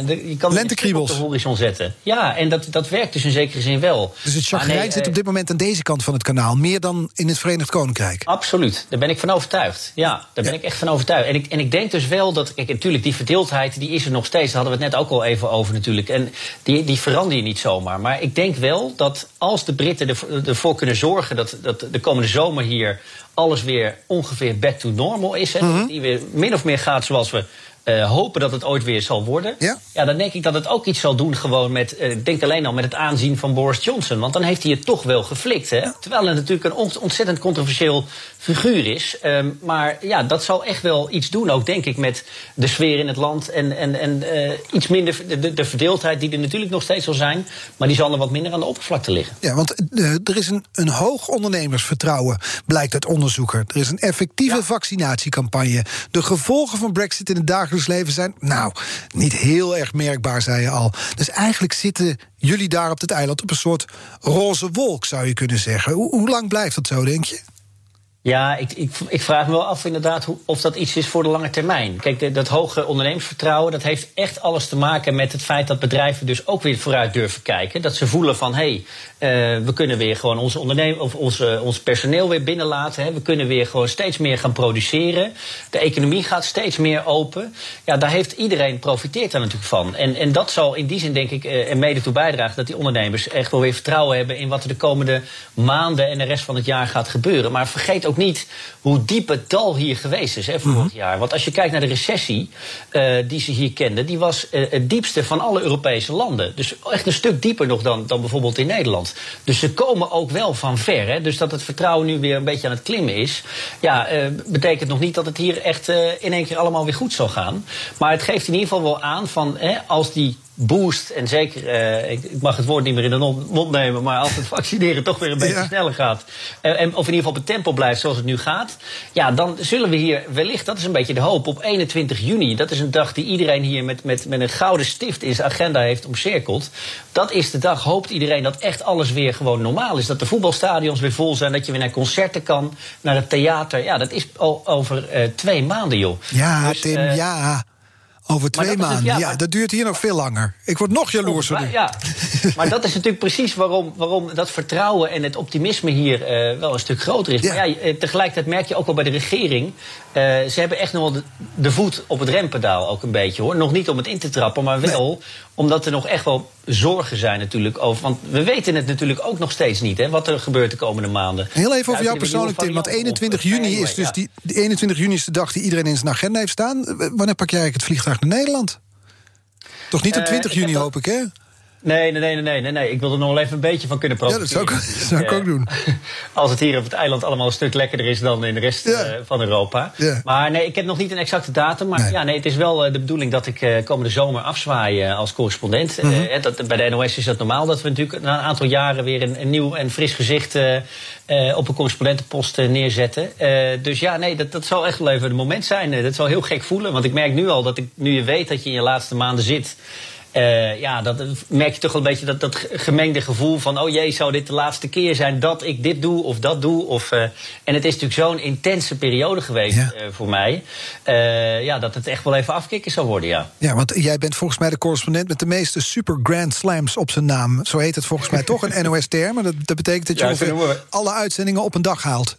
Speaker 2: je kan het op de horizon zetten. Ja, en dat, dat werkt dus in zekere zin wel.
Speaker 1: Dus het chagrijn nee, zit op dit moment aan deze kant van het kanaal, meer dan in het Verenigd Koninkrijk.
Speaker 2: Absoluut, daar ben ik van overtuigd. Ja, daar ben ik echt van overtuigd. En ik, en ik denk dus wel dat, kijk, natuurlijk, die verdeeldheid die is er nog steeds. Daar hadden we het net ook al even over natuurlijk. En die, die verander je niet zomaar. Maar ik denk wel dat als de Britten ervoor kunnen zorgen dat, dat de komende zomer hier alles weer ongeveer back to normal is. Hè, mhm. Die weer min of meer gaat zoals we uh, hopen dat het ooit weer zal worden. Ja? ja, dan denk ik dat het ook iets zal doen gewoon met... Uh, denk alleen al met het aanzien van Boris Johnson. Want dan heeft hij het toch wel geflikt. Hè? Terwijl het natuurlijk een ontzettend controversieel figuur is. Um, maar ja, dat zal echt wel iets doen ook, denk ik, met de sfeer in het land. En, en, en uh, iets minder de, de, verdeeldheid die er natuurlijk nog steeds zal zijn. Maar die zal er wat minder aan de oppervlakte liggen.
Speaker 1: Ja, want er is een, een hoog ondernemersvertrouwen, blijkt uit onderzoeker. Er is een effectieve vaccinatiecampagne. De gevolgen van Brexit in het dagelijks leven zijn, nou, niet heel erg merkbaar, zei je al. Dus eigenlijk zitten jullie daar op het eiland op een soort roze wolk, zou je kunnen zeggen. Hoe, hoe lang blijft dat zo, denk je?
Speaker 2: Ja, ik, ik, ik, vraag me wel af inderdaad of dat iets is voor de lange termijn. Kijk, dat hoge ondernemersvertrouwen, dat heeft echt alles te maken met het feit dat bedrijven dus ook weer vooruit durven kijken. Dat ze voelen van, hé, hey, uh, we kunnen weer gewoon onze onderneming of onze, ons personeel weer binnenlaten. Hè. We kunnen weer gewoon steeds meer gaan produceren. De economie gaat steeds meer open. Ja, daar heeft iedereen profiteert daar natuurlijk van. En, en dat zal in die zin denk ik uh, er mede toe bijdragen dat die ondernemers echt wel weer vertrouwen hebben in wat er de komende maanden en de rest van het jaar gaat gebeuren. Maar vergeet ook niet hoe diep het dal hier geweest is hè, vorig mhm. jaar. Want als je kijkt naar de recessie uh, die ze hier kenden, die was uh, het diepste van alle Europese landen. Dus echt een stuk dieper nog dan, dan bijvoorbeeld in Nederland. Dus ze komen ook wel van ver. Hè. Dus dat het vertrouwen nu weer een beetje aan het klimmen is, ja, uh, betekent nog niet dat het hier echt in één keer allemaal weer goed zal gaan. Maar het geeft in ieder geval wel aan van hè, als die boost. En zeker, uh, ik, ik, mag het woord niet meer in de mond nemen, maar als het vaccineren toch weer een beetje sneller gaat. Uh, en, of in ieder geval op het tempo blijft zoals het nu gaat. Ja, dan zullen we hier wellicht, dat is een beetje de hoop, op 21 juni. Dat is een dag die iedereen hier met, met, met een gouden stift in zijn agenda heeft omcirkeld. Dat is de dag, hoopt iedereen dat echt alles weer gewoon normaal is. Dat de voetbalstadions weer vol zijn, dat je weer naar concerten kan, naar het theater. Ja, dat is al over uh, twee maanden, joh.
Speaker 1: Ja, dus, Tim, ja. Over twee maanden. ja, ja dat duurt hier nog veel langer. Ik word nog jaloerser.
Speaker 2: Ja, maar dat is natuurlijk precies waarom, waarom dat vertrouwen en het optimisme hier uh, wel een stuk groter is. Maar ja, tegelijkertijd merk je ook wel bij de regering. Uh, ze hebben echt nog wel de, de, voet op het rempedaal ook een beetje hoor. Nog niet om het in te trappen, maar wel omdat er nog echt wel zorgen zijn natuurlijk over. Want we weten het natuurlijk ook nog steeds niet, hè, wat er gebeurt de komende maanden.
Speaker 1: Heel even over jou persoonlijk, Tim. Want 21 juni is dus die, 21 juni is de dag die iedereen in zijn agenda heeft staan. Wanneer pak jij eigenlijk het vliegtuig naar Nederland? Toch niet op 20 uh, juni, hoop ik, hè?
Speaker 2: Nee, nee, nee, nee, nee, nee. Ik wil er nog wel even een beetje van kunnen
Speaker 1: profiteren. Ja, dat zou ik, dat zou ik ook doen.
Speaker 2: Als het hier op het eiland allemaal een stuk lekkerder is dan in de rest ja. uh, van Europa. Ja. Maar nee, ik heb nog niet een exacte datum. Maar nee. ja, nee, het is wel uh, de bedoeling dat ik uh, komende zomer afzwaai als correspondent. Mm -hmm. dat, bij de NOS is dat normaal dat we natuurlijk na een aantal jaren weer een, een nieuw en fris gezicht op een correspondentenpost neerzetten. dus ja, nee, dat, dat zal echt wel even een moment zijn. dat zal heel gek voelen. Want ik merk nu al dat ik, nu je weet dat je in je laatste maanden zit. Uh, ja, dat merk je toch wel een beetje dat, dat gemengde gevoel van: oh jee, zou dit de laatste keer zijn dat ik dit doe of dat doe? Of, uh, en het is natuurlijk zo'n intense periode geweest ja. uh, voor mij. ja, dat het echt wel even afkicken zou worden, ja.
Speaker 1: Ja, want jij bent volgens mij de correspondent met de meeste super grand slams op zijn naam. Zo heet het volgens mij toch, een NOS-term. Dat, dat betekent dat je ja, alle uitzendingen op een dag haalt.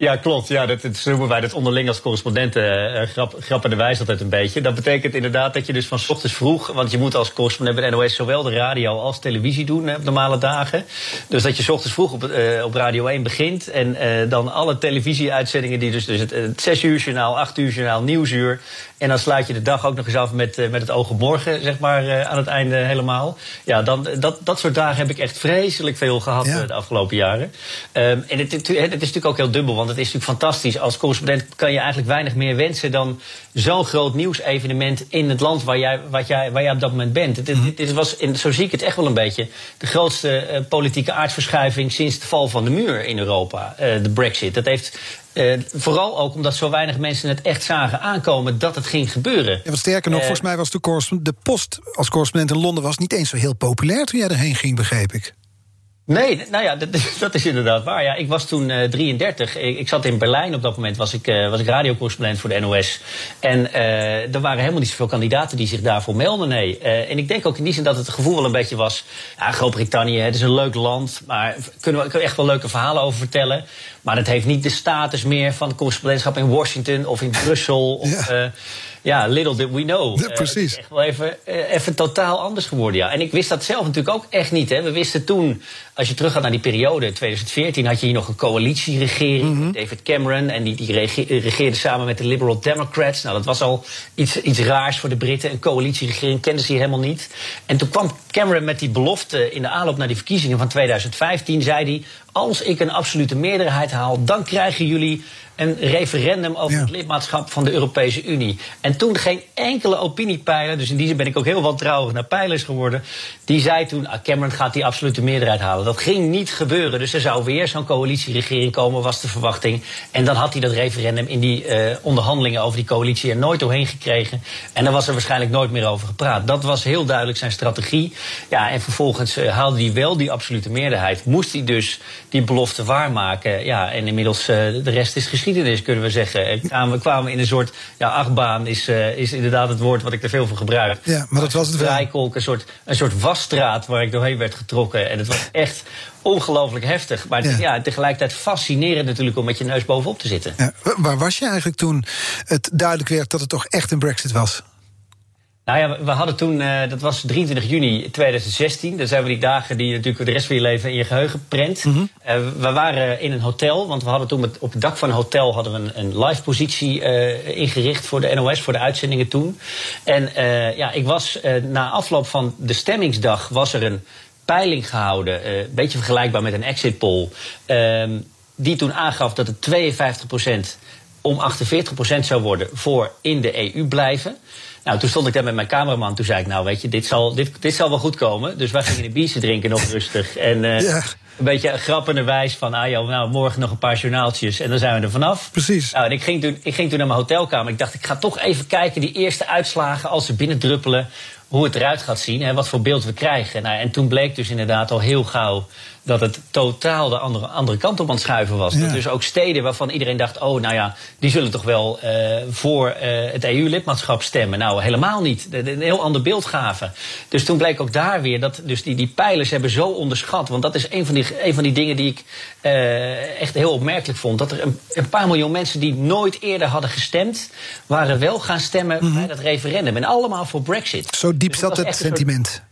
Speaker 2: Ja, klopt. Ja, dat, dat noemen wij dat onderling als correspondenten uh, grap, grappende wijs altijd een beetje. Dat betekent inderdaad dat je dus van ochtends vroeg... want je moet als correspondent bij de NOS zowel de radio als televisie doen hè, op normale dagen. Dus dat je ochtends vroeg op, uh, op Radio 1 begint... en uh, dan alle televisieuitzendingen die dus, dus het, het 6 uur journaal, 8 uur journaal, nieuwsuur... en dan sluit je de dag ook nog eens af met, met het oog op morgen, zeg maar, aan het einde helemaal. Ja, dan, dat, dat soort dagen heb ik echt vreselijk veel gehad ja. de afgelopen jaren. Um, en het, het, het, is natuurlijk ook heel dubbel, want het is natuurlijk fantastisch. Als correspondent kan je eigenlijk weinig meer wensen dan zo'n groot nieuwsevenement in het land waar jij, wat jij, waar jij op dat moment bent. Dit, dit, dit was, zo zie ik het echt wel een beetje, de grootste uh, politieke aardverschuiving sinds de val van de muur in Europa, uh, de Brexit. Dat heeft uh, vooral ook omdat zo weinig mensen het echt zagen aankomen dat het ging gebeuren.
Speaker 1: Ja, wat sterker nog, uh, volgens mij was de, de post als correspondent in Londen was niet eens zo heel populair toen jij erheen ging, begreep ik.
Speaker 2: Nee, nou ja, dat, dat, is inderdaad waar. Ja, ik was toen uh, 33. Ik, ik, zat in Berlijn op dat moment, was ik, uh, was ik radiocorrespondent voor de NOS. En uh, er waren helemaal niet zoveel kandidaten die zich daarvoor melden. Nee. en ik denk ook in die zin dat het gevoel wel een beetje was... Ja, Groot-Brittannië, het is een leuk land, maar kunnen we, kunnen we echt wel leuke verhalen over vertellen. Maar het heeft niet de status meer van correspondentschap in Washington of in Brussel. Of, ja ja, little did we know.
Speaker 1: Ja, precies. Het is
Speaker 2: echt wel even, uh, even totaal anders geworden, ja. En ik wist dat zelf natuurlijk ook echt niet. Hè. We wisten toen, als je teruggaat naar die periode, in 2014... had je hier nog een coalitieregering, mm -hmm. David Cameron... en die, die regeerde samen met de Liberal Democrats. Nou, dat was al iets, iets raars voor de Britten. Een coalitieregering kenden ze hier helemaal niet. En toen kwam Cameron met die belofte in de aanloop naar die verkiezingen van 2015... zei hij, als ik een absolute meerderheid haal, dan krijgen jullie een referendum over ja. het lidmaatschap van de Europese Unie. En toen geen enkele opiniepeiler, dus in die zin ben ik ook heel wantrouwig naar peilers geworden, die zei toen: ah, Cameron gaat die absolute meerderheid halen. Dat ging niet gebeuren. Dus er zou weer zo'n coalitieregering komen, was de verwachting. En dan had hij dat referendum in die uh, onderhandelingen over die coalitie er nooit doorheen gekregen. En daar was er waarschijnlijk nooit meer over gepraat. Dat was heel duidelijk zijn strategie. Ja, en vervolgens uh, haalde hij wel die absolute meerderheid. Moest hij dus die belofte waarmaken. Ja, en inmiddels uh, de rest is geschiedenis, kunnen we zeggen. We kwamen in een soort ja, achtbaan, is, uh, is inderdaad het woord wat ik er veel van gebruik.
Speaker 1: Ja, maar dat was het
Speaker 2: wel. Een soort, een soort wasstraat waar ik doorheen werd getrokken. En het was echt ongelooflijk heftig. Maar ja. ja. tegelijkertijd fascinerend natuurlijk om met je neus bovenop te zitten.
Speaker 1: Ja, waar was je eigenlijk toen het duidelijk werd dat het toch echt een brexit was?
Speaker 2: Nou ja, we hadden toen, uh, dat was 23 juni 2016. Dat zijn we die dagen die je natuurlijk de rest van je leven in je geheugen prent. Mm -hmm. uh, we waren in een hotel, want we hadden toen met, op het dak van een hotel hadden we een, een live positie uh, ingericht voor de NOS, voor de uitzendingen toen. En ja, ik was na afloop van de stemmingsdag was er een peiling gehouden, een beetje vergelijkbaar met een exit poll, ehm, die toen aangaf dat het 52% om 48% zou worden voor in de EU blijven. Nou, toen stond ik daar met mijn cameraman. Toen zei ik, nou weet je, dit zal, dit, dit zal wel goed komen. Dus wij gingen een biertje drinken nog rustig. En uh, ja. een beetje grappende wijs van... ah joh, nou, morgen nog een paar journaaltjes en dan zijn we er vanaf.
Speaker 1: Precies.
Speaker 2: Nou, en ik ging, toen, ik ging toen naar mijn hotelkamer. Ik dacht, ik ga toch even kijken, die eerste uitslagen... als ze binnendruppelen, hoe het eruit gaat zien... en wat voor beeld we krijgen. Nou, en toen bleek dus inderdaad al heel gauw dat het totaal de andere, andere kant op aan het schuiven was.
Speaker 1: Ja.
Speaker 2: Dat dus ook steden waarvan iedereen dacht: oh, nou ja, die zullen toch wel eh, voor eh, het EU-lidmaatschap stemmen. Nou, helemaal niet. Een heel ander beeld gaven. Dus toen bleek ook daar weer dat dus die, die pijlers hebben zo onderschat. Want dat is een van die, een van die dingen die ik eh, echt heel opmerkelijk vond. Dat er een, een paar miljoen mensen die nooit eerder hadden gestemd, waren wel gaan stemmen bij dat referendum. En allemaal voor Brexit.
Speaker 1: Mhm. Zo diep
Speaker 2: Dus
Speaker 1: zat het sentiment.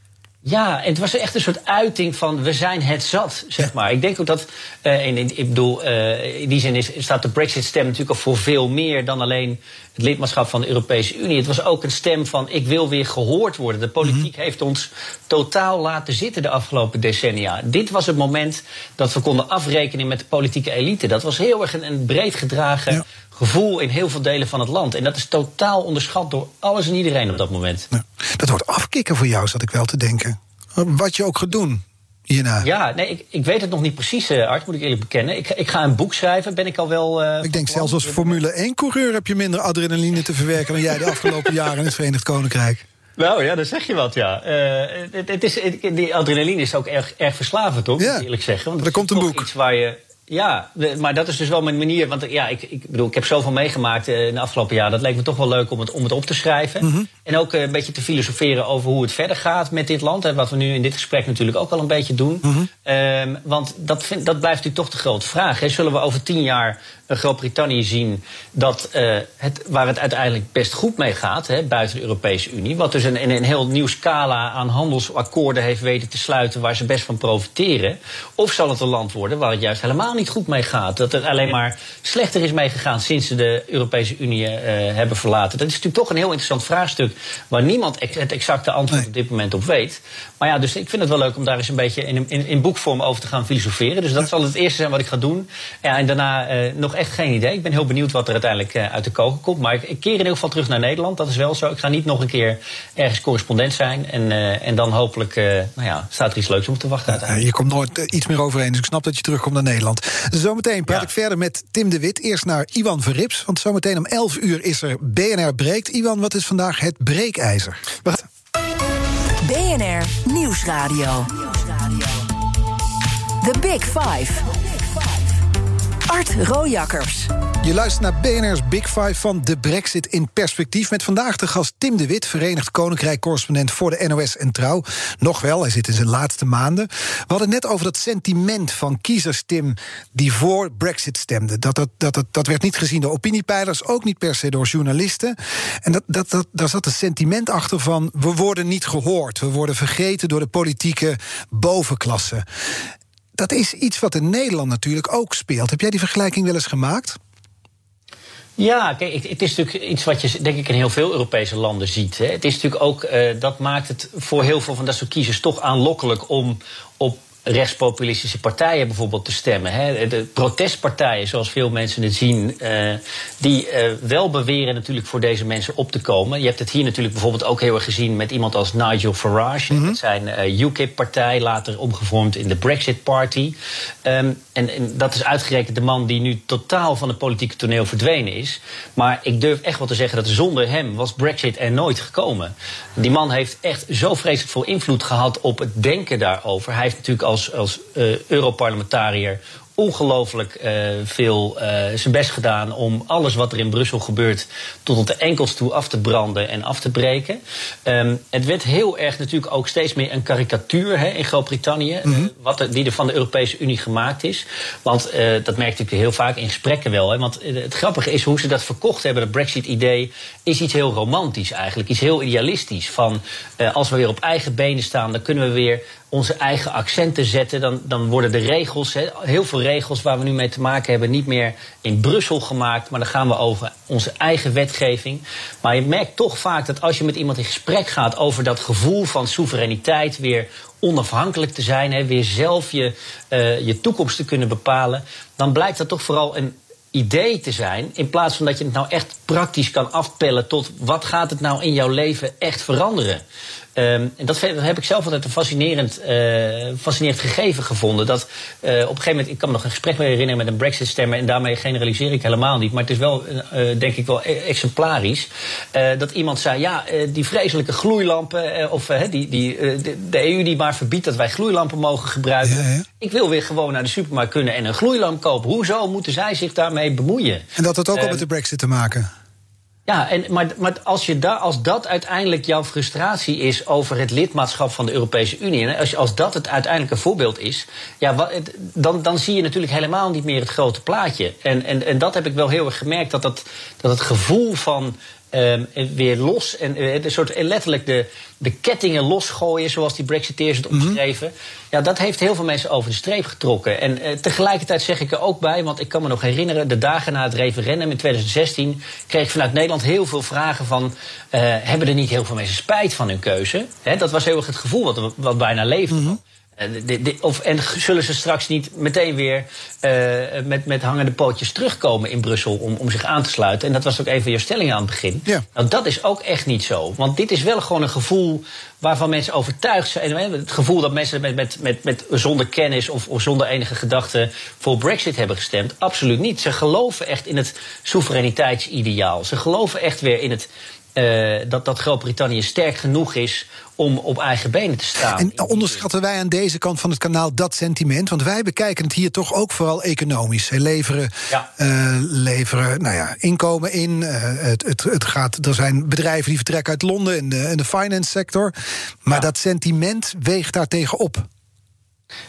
Speaker 2: Ja, en het was echt een soort uiting van we zijn het zat, zeg maar. Ik denk ook dat, in, in- ik bedoel, eh, in die zin is, staat de Brexit-stem natuurlijk ook voor veel meer dan alleen het lidmaatschap van de Europese Unie. Het was ook een stem van ik wil weer gehoord worden. De politiek
Speaker 1: Mhm.
Speaker 2: heeft ons totaal laten zitten de afgelopen decennia. Dit was het moment dat we konden afrekenen met de politieke elite. Dat was heel erg een, een breed gedragen
Speaker 1: Ja.
Speaker 2: Gevoel in heel veel delen van het land. En dat is totaal onderschat door alles en iedereen op dat moment.
Speaker 1: Dat wordt afkicken voor jou, zat ik wel te denken. Wat je ook gaat doen hierna.
Speaker 2: Ja, nee, ik, ik weet het nog niet precies, eh Art, moet ik eerlijk bekennen. Ik, ik ga een boek schrijven, ben ik al wel... eh,
Speaker 1: Ik denk zelfs als. Formule 1-coureur heb je minder adrenaline te verwerken dan jij de afgelopen jaren in het Verenigd Koninkrijk.
Speaker 2: Nou ja, dan zeg je wat, ja. Eh, het, het is, het- die adrenaline is ook erg, erg verslavend, toch?
Speaker 1: Ja.
Speaker 2: Eerlijk zeggen. Want
Speaker 1: Er komt een boek.
Speaker 2: Iets waar je, ja, maar dat is dus wel mijn manier. Want ja, ik, ik bedoel, ik heb zoveel meegemaakt eh, in de afgelopen jaar. Dat leek me toch wel leuk om het, om het op te schrijven.
Speaker 1: Mhm.
Speaker 2: En ook eh, een beetje te filosoferen over hoe het verder gaat met dit land. En wat we nu in dit gesprek natuurlijk ook al een beetje doen.
Speaker 1: Mhm.
Speaker 2: Ehm, want dat, vind, dat blijft natuurlijk toch de grote vraag. Hè. Zullen we over tien jaar Groot-Brittannië zien dat, eh, het, waar het uiteindelijk best goed mee gaat, hè, buiten de Europese Unie. Wat dus een, een, heel nieuw scala aan handelsakkoorden heeft weten te sluiten waar ze best van profiteren. Of zal het een land worden waar het juist helemaal niet goed mee gaat? Dat het alleen maar slechter is meegegaan sinds ze de Europese Unie eh, hebben verlaten. Dat is natuurlijk toch een heel interessant vraagstuk waar niemand ex- het exacte antwoord op dit moment op weet. Maar ja, dus ik vind het wel leuk om daar eens een beetje in, in, in boekvorm over te gaan filosoferen. Dus dat zal het eerste zijn wat ik ga doen. Ja, en daarna eh, nog echt geen idee. Ik ben heel benieuwd wat er uiteindelijk eh, uit de koken komt. Maar ik, ik keer in ieder geval terug naar Nederland. Dat is wel zo. Ik ga niet nog een keer ergens correspondent zijn. En, eh, en dan hopelijk eh, nou ja, staat er iets leuks om te wachten
Speaker 1: Eh,
Speaker 2: uiteindelijk.
Speaker 1: je komt nooit iets meer overheen, dus ik snap dat je terugkomt naar Nederland. Zometeen praat
Speaker 2: Ja.
Speaker 1: ik verder met Tim de Wit. Eerst naar Iwan Verrips, want zometeen om 11 uur is er BNR Breekt. Iwan, wat is vandaag het breekijzer?
Speaker 3: BNR Nieuwsradio. The Big Five. Art Rojakkers.
Speaker 1: Je luistert naar BNR's Big Five van de Brexit in perspectief. Met vandaag de gast Tim de Wit, Verenigd Koninkrijk-correspondent voor de NOS en Trouw. Nog wel, hij zit in zijn laatste maanden. We hadden het net over dat sentiment van kiezers, Tim, die voor Brexit stemden. Dat, dat, dat, dat, werd niet gezien door opiniepeilers, ook niet per se door journalisten. En dat, dat, dat, daar zat een sentiment achter van: we worden niet gehoord. We worden vergeten door de politieke bovenklasse. Dat is iets wat in Nederland natuurlijk ook speelt. Heb jij die vergelijking wel eens gemaakt?
Speaker 2: Ja, kijk, het, is natuurlijk iets wat je denk ik in heel veel Europese landen ziet. Hè. Het is natuurlijk ook, eh, dat maakt het voor heel veel van dat soort kiezers toch aanlokkelijk om op rechtspopulistische partijen bijvoorbeeld te stemmen. Hè. De protestpartijen, zoals veel mensen het zien, eh, die eh, wel beweren natuurlijk voor deze mensen op te komen. Je hebt het hier natuurlijk bijvoorbeeld ook heel erg gezien met iemand als Nigel Farage. Met zijn eh, UKIP-partij, later omgevormd in de Brexit Party. Ehm, en, en dat is uitgerekend de man die nu totaal van het politieke toneel verdwenen is. Maar ik durf echt wel te zeggen dat zonder hem was Brexit er nooit gekomen. Die man heeft echt zo vreselijk veel invloed gehad op het denken daarover. Hij heeft natuurlijk als, als eh, Europarlementariër ongelooflijk eh, veel eh, zijn best gedaan om alles wat er in Brussel gebeurt tot op de enkels toe af te branden en af te breken. Ehm, het werd heel erg natuurlijk ook steeds meer een karikatuur hè, in Groot-Brittannië, eh, wat er, die er van de Europese Unie gemaakt is. Want dat merk ik heel vaak in gesprekken wel. Hè, want het grappige is hoe ze dat verkocht hebben, dat Brexit-idee, is iets heel romantisch eigenlijk, iets heel idealistisch. Van als we weer op eigen benen staan, dan kunnen we weer onze eigen accenten zetten. Dan, dan worden de regels, hè, heel veel regels waar we nu mee te maken hebben, niet meer in Brussel gemaakt. Maar dan gaan we over onze eigen wetgeving. Maar je merkt toch vaak dat als je met iemand in gesprek gaat over dat gevoel van soevereiniteit, weer onafhankelijk te zijn, hè, weer zelf je, eh, je toekomst te kunnen bepalen, dan blijkt dat toch vooral een idee te zijn. In plaats van dat je het nou echt praktisch kan afpellen tot wat gaat het nou in jouw leven echt veranderen. Um, en dat, heb ik zelf altijd een fascinerend, uh, fascinerend gegeven gevonden. Dat uh, op een gegeven moment, ik kan me nog een gesprek mee herinneren met een Brexit-stemmer. En daarmee generaliseer ik helemaal niet. Maar het is wel, uh, denk ik, wel e-, exemplarisch. dat iemand zei: ja, die vreselijke gloeilampen. of die, die, de, de, EU die maar verbiedt dat wij gloeilampen mogen gebruiken. Ja, ja. Ik wil weer gewoon naar de supermarkt kunnen en een gloeilamp kopen. Hoezo moeten zij zich daarmee bemoeien?
Speaker 1: En dat had ook al met de Brexit te maken.
Speaker 2: Ja, en, maar, maar als, je da, als dat uiteindelijk jouw frustratie is over het lidmaatschap van de Europese Unie, en als, als dat het uiteindelijke voorbeeld is, ja, wat, dan, dan zie je natuurlijk helemaal niet meer het grote plaatje. En, en, en dat heb ik wel heel erg gemerkt, dat, dat, dat het gevoel van Um, weer los. En uh, een soort, letterlijk de, de kettingen losgooien, zoals die Brexiteers het mhm. omschreven. Ja, dat heeft heel veel mensen over de streep getrokken. En uh, tegelijkertijd zeg ik er ook bij, want ik kan me nog herinneren, de dagen na het referendum in 2016 kreeg ik vanuit Nederland heel veel vragen van: uh, hebben er niet heel veel mensen spijt van hun keuze? He, dat was heel erg het gevoel wat, wat bijna leefde. Mm de, of, en zullen ze straks niet meteen weer uh, met, met hangende pootjes terugkomen in Brussel om, om zich aan te sluiten? En dat was ook even je stelling aan het begin. Ja. Nou, dat is ook echt niet zo. Want dit is wel gewoon een gevoel waarvan mensen overtuigd zijn. Het gevoel dat mensen met, met, met, met zonder kennis of, of zonder enige gedachte voor Brexit hebben gestemd. Absoluut niet. Ze geloven echt in het soevereiniteitsideaal. Ze geloven echt weer in het uh, dat, dat Groot-Brittannië sterk genoeg is om op eigen benen te staan.
Speaker 1: En onderschatten wij aan deze kant van het kanaal dat sentiment? Want wij bekijken het hier toch ook vooral economisch. Ze leveren, ja. uh, leveren nou ja, inkomen in. Uh, het, het, het gaat, er zijn bedrijven die vertrekken uit Londen in de, de finance sector. Maar ja. dat sentiment weegt daar tegenop.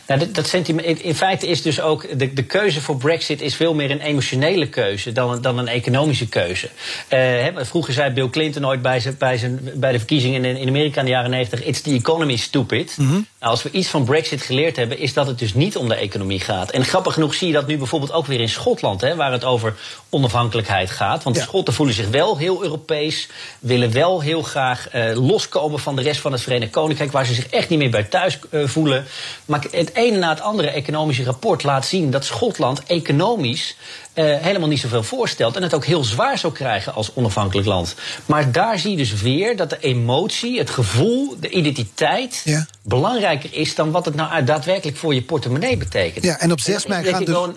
Speaker 2: Nou, dat, dat sentiment, in feite is dus ook de, de keuze voor Brexit is veel meer een emotionele keuze dan, dan een economische keuze. Uh, vroeger zei Bill Clinton ooit bij, zijn, bij, zijn, bij de verkiezingen in, in Amerika in de jaren 90: It's the economy stupid. Mm -hmm. nou, als we iets van Brexit geleerd hebben, is dat het dus niet om de economie gaat. En grappig genoeg zie je dat nu bijvoorbeeld ook weer in Schotland, hè, waar het over onafhankelijkheid gaat. Want ja. de Schotten voelen zich wel heel Europees, willen wel heel graag uh, loskomen van de rest van het Verenigd Koninkrijk, waar ze zich echt niet meer bij thuis uh, voelen. Maar het ene na het andere economische rapport laat zien dat Schotland economisch uh, helemaal niet zoveel voorstelt. En het ook heel zwaar zou krijgen als onafhankelijk land. Maar daar zie je dus weer dat de emotie, het gevoel, de identiteit. Ja. belangrijker is dan wat het nou daadwerkelijk voor je portemonnee betekent.
Speaker 1: Ja, en op 6 mei gaan de.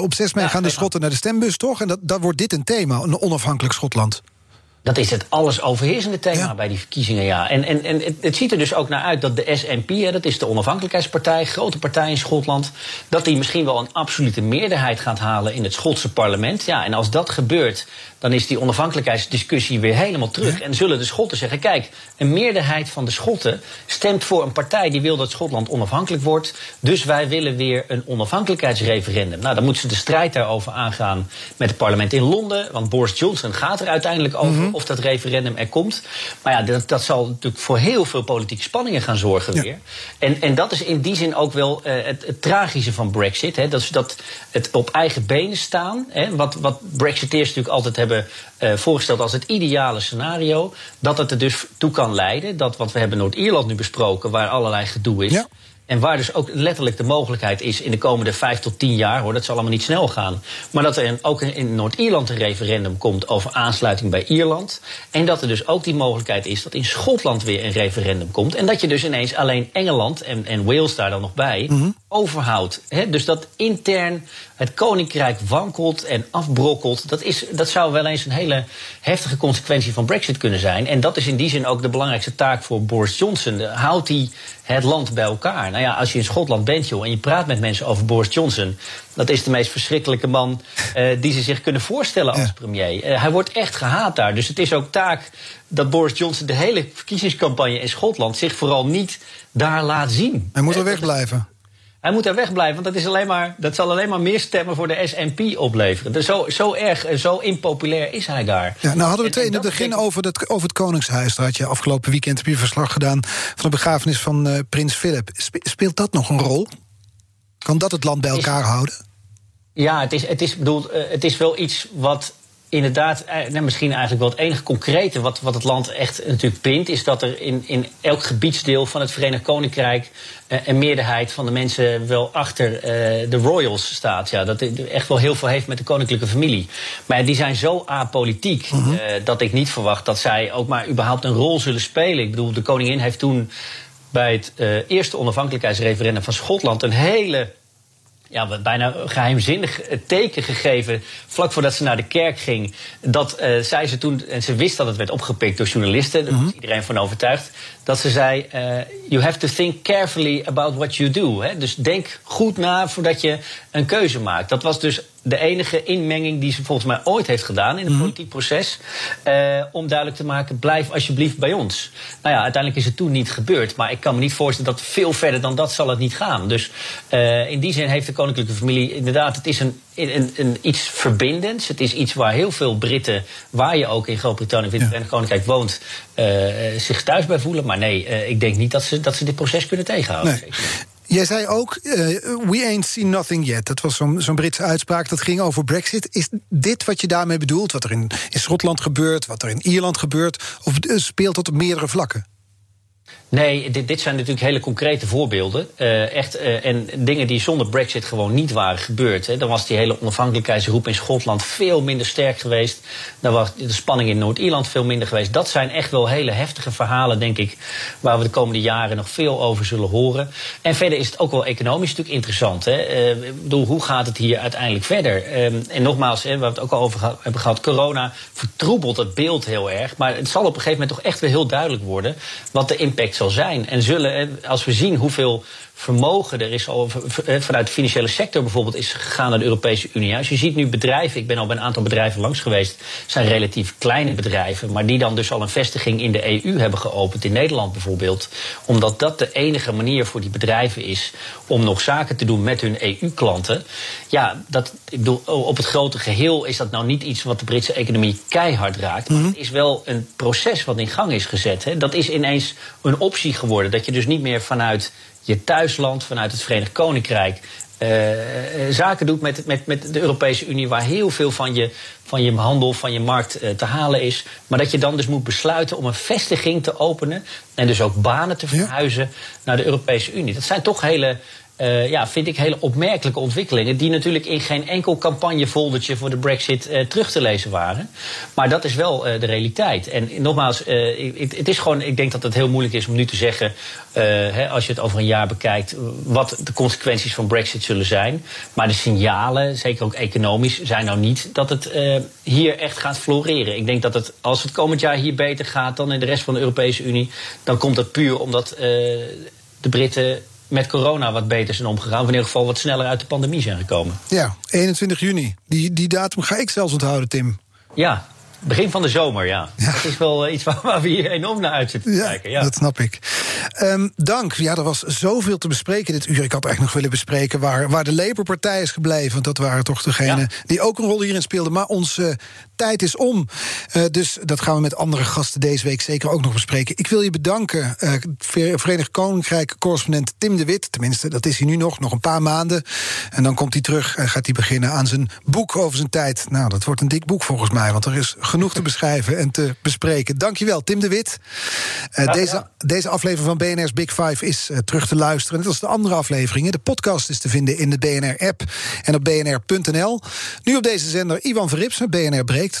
Speaker 1: Op 6 mei ja, gaan de Schotten naar de stembus, toch? En dat, dat wordt dit een thema, een onafhankelijk Schotland.
Speaker 2: Dat is het alles overheersende thema ja. bij die verkiezingen, ja. En, en, en het, het, ziet er dus ook naar uit dat de SNP, hè, dat is de onafhankelijkheidspartij, grote partij in Schotland, dat die misschien wel een absolute meerderheid gaat halen in het Schotse parlement. Ja, en als dat gebeurt, dan is die onafhankelijkheidsdiscussie weer helemaal terug. Ja. En zullen de Schotten zeggen: kijk, een meerderheid van de Schotten stemt voor een partij die wil dat Schotland onafhankelijk wordt. Dus wij willen weer een onafhankelijkheidsreferendum. Nou, dan moeten ze de strijd daarover aangaan met het parlement in Londen. Want Boris Johnson gaat er uiteindelijk over. Mm -hmm of dat referendum er komt. Maar ja, dat, dat zal natuurlijk voor heel veel politieke spanningen gaan zorgen ja. weer. En, en dat is in die zin ook wel uh, het, het, tragische van Brexit. Hè, dat is dat het op eigen benen staan. Hè, wat, wat Brexiteers natuurlijk altijd hebben uh, voorgesteld als het ideale scenario. Dat het er dus toe kan leiden. Dat, want we hebben Noord-Ierland nu besproken, waar allerlei gedoe is. Ja. En waar dus ook letterlijk de mogelijkheid is in de komende vijf tot tien jaar, hoor, dat zal allemaal niet snel gaan. Maar dat er ook in Noord-Ierland een referendum komt over aansluiting bij Ierland. En dat er dus ook die mogelijkheid is dat in Schotland weer een referendum komt. En dat je dus ineens alleen Engeland en, en Wales daar dan nog bij mm -hmm. overhoudt. He, dus dat intern het koninkrijk wankelt en afbrokkelt. Dat, is, dat zou wel eens een hele heftige consequentie van Brexit kunnen zijn. En dat is in die zin ook de belangrijkste taak voor Boris Johnson. Houdt hij het land bij elkaar? Nou ja, als je in Schotland bent joh, en je praat met mensen over Boris Johnson. Dat is de meest verschrikkelijke man uh, die ze zich kunnen voorstellen als premier. Uh, hij wordt echt gehaat daar. Dus het is ook taak dat Boris Johnson de hele verkiezingscampagne in Schotland zich vooral niet daar laat zien.
Speaker 1: Hij moet er wegblijven.
Speaker 2: Hij moet daar wegblijven, want dat, is alleen maar, dat zal alleen maar meer stemmen voor de SNP opleveren. Dus zo, zo erg en zo impopulair is hij daar.
Speaker 1: Ja, nou hadden we het in het begin over, dat, over het Koningshuis. Daar had je afgelopen weekend heb je verslag gedaan van de begrafenis van uh, prins Philip. Speelt dat nog een rol? Kan dat het land bij elkaar
Speaker 2: is,
Speaker 1: houden?
Speaker 2: Ja, het is, het, is, bedoeld, uh, het is wel iets wat inderdaad, eh, nou, misschien eigenlijk wel het enige concrete wat, wat het land echt natuurlijk bindt, is dat er in, in elk gebiedsdeel van het Verenigd Koninkrijk uh, een meerderheid van de mensen wel achter uh, de royals staat. Ja, dat echt wel heel veel heeft met de koninklijke familie. Maar die zijn zo apolitiek -hmm. dat ik niet verwacht dat zij ook maar überhaupt een rol zullen spelen. Ik bedoel, de koningin heeft toen bij het eerste onafhankelijkheidsreferendum van Schotland een hele ja, bijna geheimzinnig teken gegeven. vlak voordat ze naar de kerk ging. Dat uh, zei ze toen, en ze wist dat het werd opgepikt door journalisten. daar was mhm. iedereen van overtuigd. Dat ze zei: uh, You have to think carefully about what you do. Hè? Dus denk goed na voordat je een keuze maakt. Dat was dus de enige inmenging die ze volgens mij ooit heeft gedaan in het mm politiek proces. Uh, om duidelijk te maken: blijf alsjeblieft bij ons. Nou ja, uiteindelijk is het toen niet gebeurd. Maar ik kan me niet voorstellen dat veel verder dan dat zal het niet gaan. Dus uh, in die zin heeft de koninklijke familie inderdaad, het is een, een, een, iets verbindends. Het is iets waar heel veel Britten, waar je ook in Groot-Brittannië of in het Koninkrijk woont, uh, zich thuis bij voelen. Maar nee, ik denk niet dat ze, dat ze dit proces kunnen tegenhouden.
Speaker 1: Nee. Jij zei ook, uh, we ain't seen nothing yet. Dat was zo'n zo'n Britse uitspraak, dat ging over Brexit. Is dit wat je daarmee bedoelt? Wat er in, in Schotland gebeurt, wat er in Ierland gebeurt? Of speelt dat op meerdere vlakken?
Speaker 2: Nee, dit, dit, zijn natuurlijk hele concrete voorbeelden. Uh, echt, uh, en dingen die zonder Brexit gewoon niet waren gebeurd. Hè. Dan was die hele onafhankelijkheidsroep in Schotland veel minder sterk geweest. Dan was de spanning in Noord-Ierland veel minder geweest. Dat zijn echt wel hele heftige verhalen, denk ik, waar we de komende jaren nog veel over zullen horen. En verder is het ook wel economisch natuurlijk interessant. Hè. Ik bedoel, hoe gaat het hier uiteindelijk verder? en nogmaals, hè, waar we het ook al over hebben gehad, corona vertroebelt het beeld heel erg. Maar het zal op een gegeven moment toch echt weer heel duidelijk worden wat de impact zal zijn. En zullen, als we zien hoeveel vermogen er is al vanuit de financiële sector bijvoorbeeld is gegaan naar de Europese Unie. Als je ziet nu bedrijven, ik ben al bij een aantal bedrijven langs geweest, zijn relatief kleine bedrijven, maar die dan dus al een vestiging in de EU hebben geopend, in Nederland bijvoorbeeld, omdat dat de enige manier voor die bedrijven is om nog zaken te doen met hun EU-klanten. Ja, dat, ik bedoel, op het grote geheel is dat nou niet iets wat de Britse economie keihard raakt. Maar het is wel een proces wat in gang is gezet. Hè. Dat is ineens een optie geworden. Dat je dus niet meer vanuit je thuisland, vanuit het Verenigd Koninkrijk. Uh, zaken doet met, met, met de Europese Unie, waar heel veel van je, van je handel, van je markt uh, te halen is. Maar dat je dan dus moet besluiten om een vestiging te openen. En dus ook banen te verhuizen ja. naar de Europese Unie. Dat zijn toch hele uh, ja, vind ik hele opmerkelijke ontwikkelingen. Die natuurlijk in geen enkel campagnefoldertje voor de Brexit uh, terug te lezen waren. Maar dat is wel uh, de realiteit. En nogmaals, het is gewoon, ik denk dat het heel moeilijk is om nu te zeggen. Hè, als je het over een jaar bekijkt, wat de consequenties van Brexit zullen zijn. Maar de signalen, zeker ook economisch, zijn nou niet dat het hier echt gaat floreren. Ik denk dat het, als het komend jaar hier beter gaat dan in de rest van de Europese Unie, dan komt dat puur omdat de Britten met corona wat beter zijn omgegaan. Of in ieder geval wat sneller uit de pandemie zijn gekomen.
Speaker 1: Ja, 21 juni. Die, die datum ga ik zelfs onthouden, Tim.
Speaker 2: Ja, Begin van de zomer, ja. ja. Dat is wel eh, iets waar, we hier enorm naar uit zitten te
Speaker 1: ja,
Speaker 2: kijken. Ja,
Speaker 1: dat snap ik. Um, dank. Ja, er was zoveel te bespreken dit uur. Ik had eigenlijk nog willen bespreken waar, waar de Labour-partij is gebleven. Want dat waren toch degenen ja. die ook een rol hierin speelden. Maar onze uh, tijd is om. Uh, dus dat gaan we met andere gasten deze week zeker ook nog bespreken. Ik wil je bedanken, uh, Verenigd Koninkrijk-correspondent Tim de Wit. Tenminste, dat is hij nu nog, nog een paar maanden. En dan komt hij terug en gaat hij beginnen aan zijn boek over zijn tijd. Nou, dat wordt een dik boek volgens mij, want er is genoeg te beschrijven en te bespreken. Dankjewel, Tim de Wit. Uh, deze, deze aflevering van BNR's Big Five is uh, terug te luisteren. Net als de andere afleveringen. De podcast is te vinden in de BNR-app en op bnr.nl. Nu op deze zender Ivan Verripsen, BNR Breekt.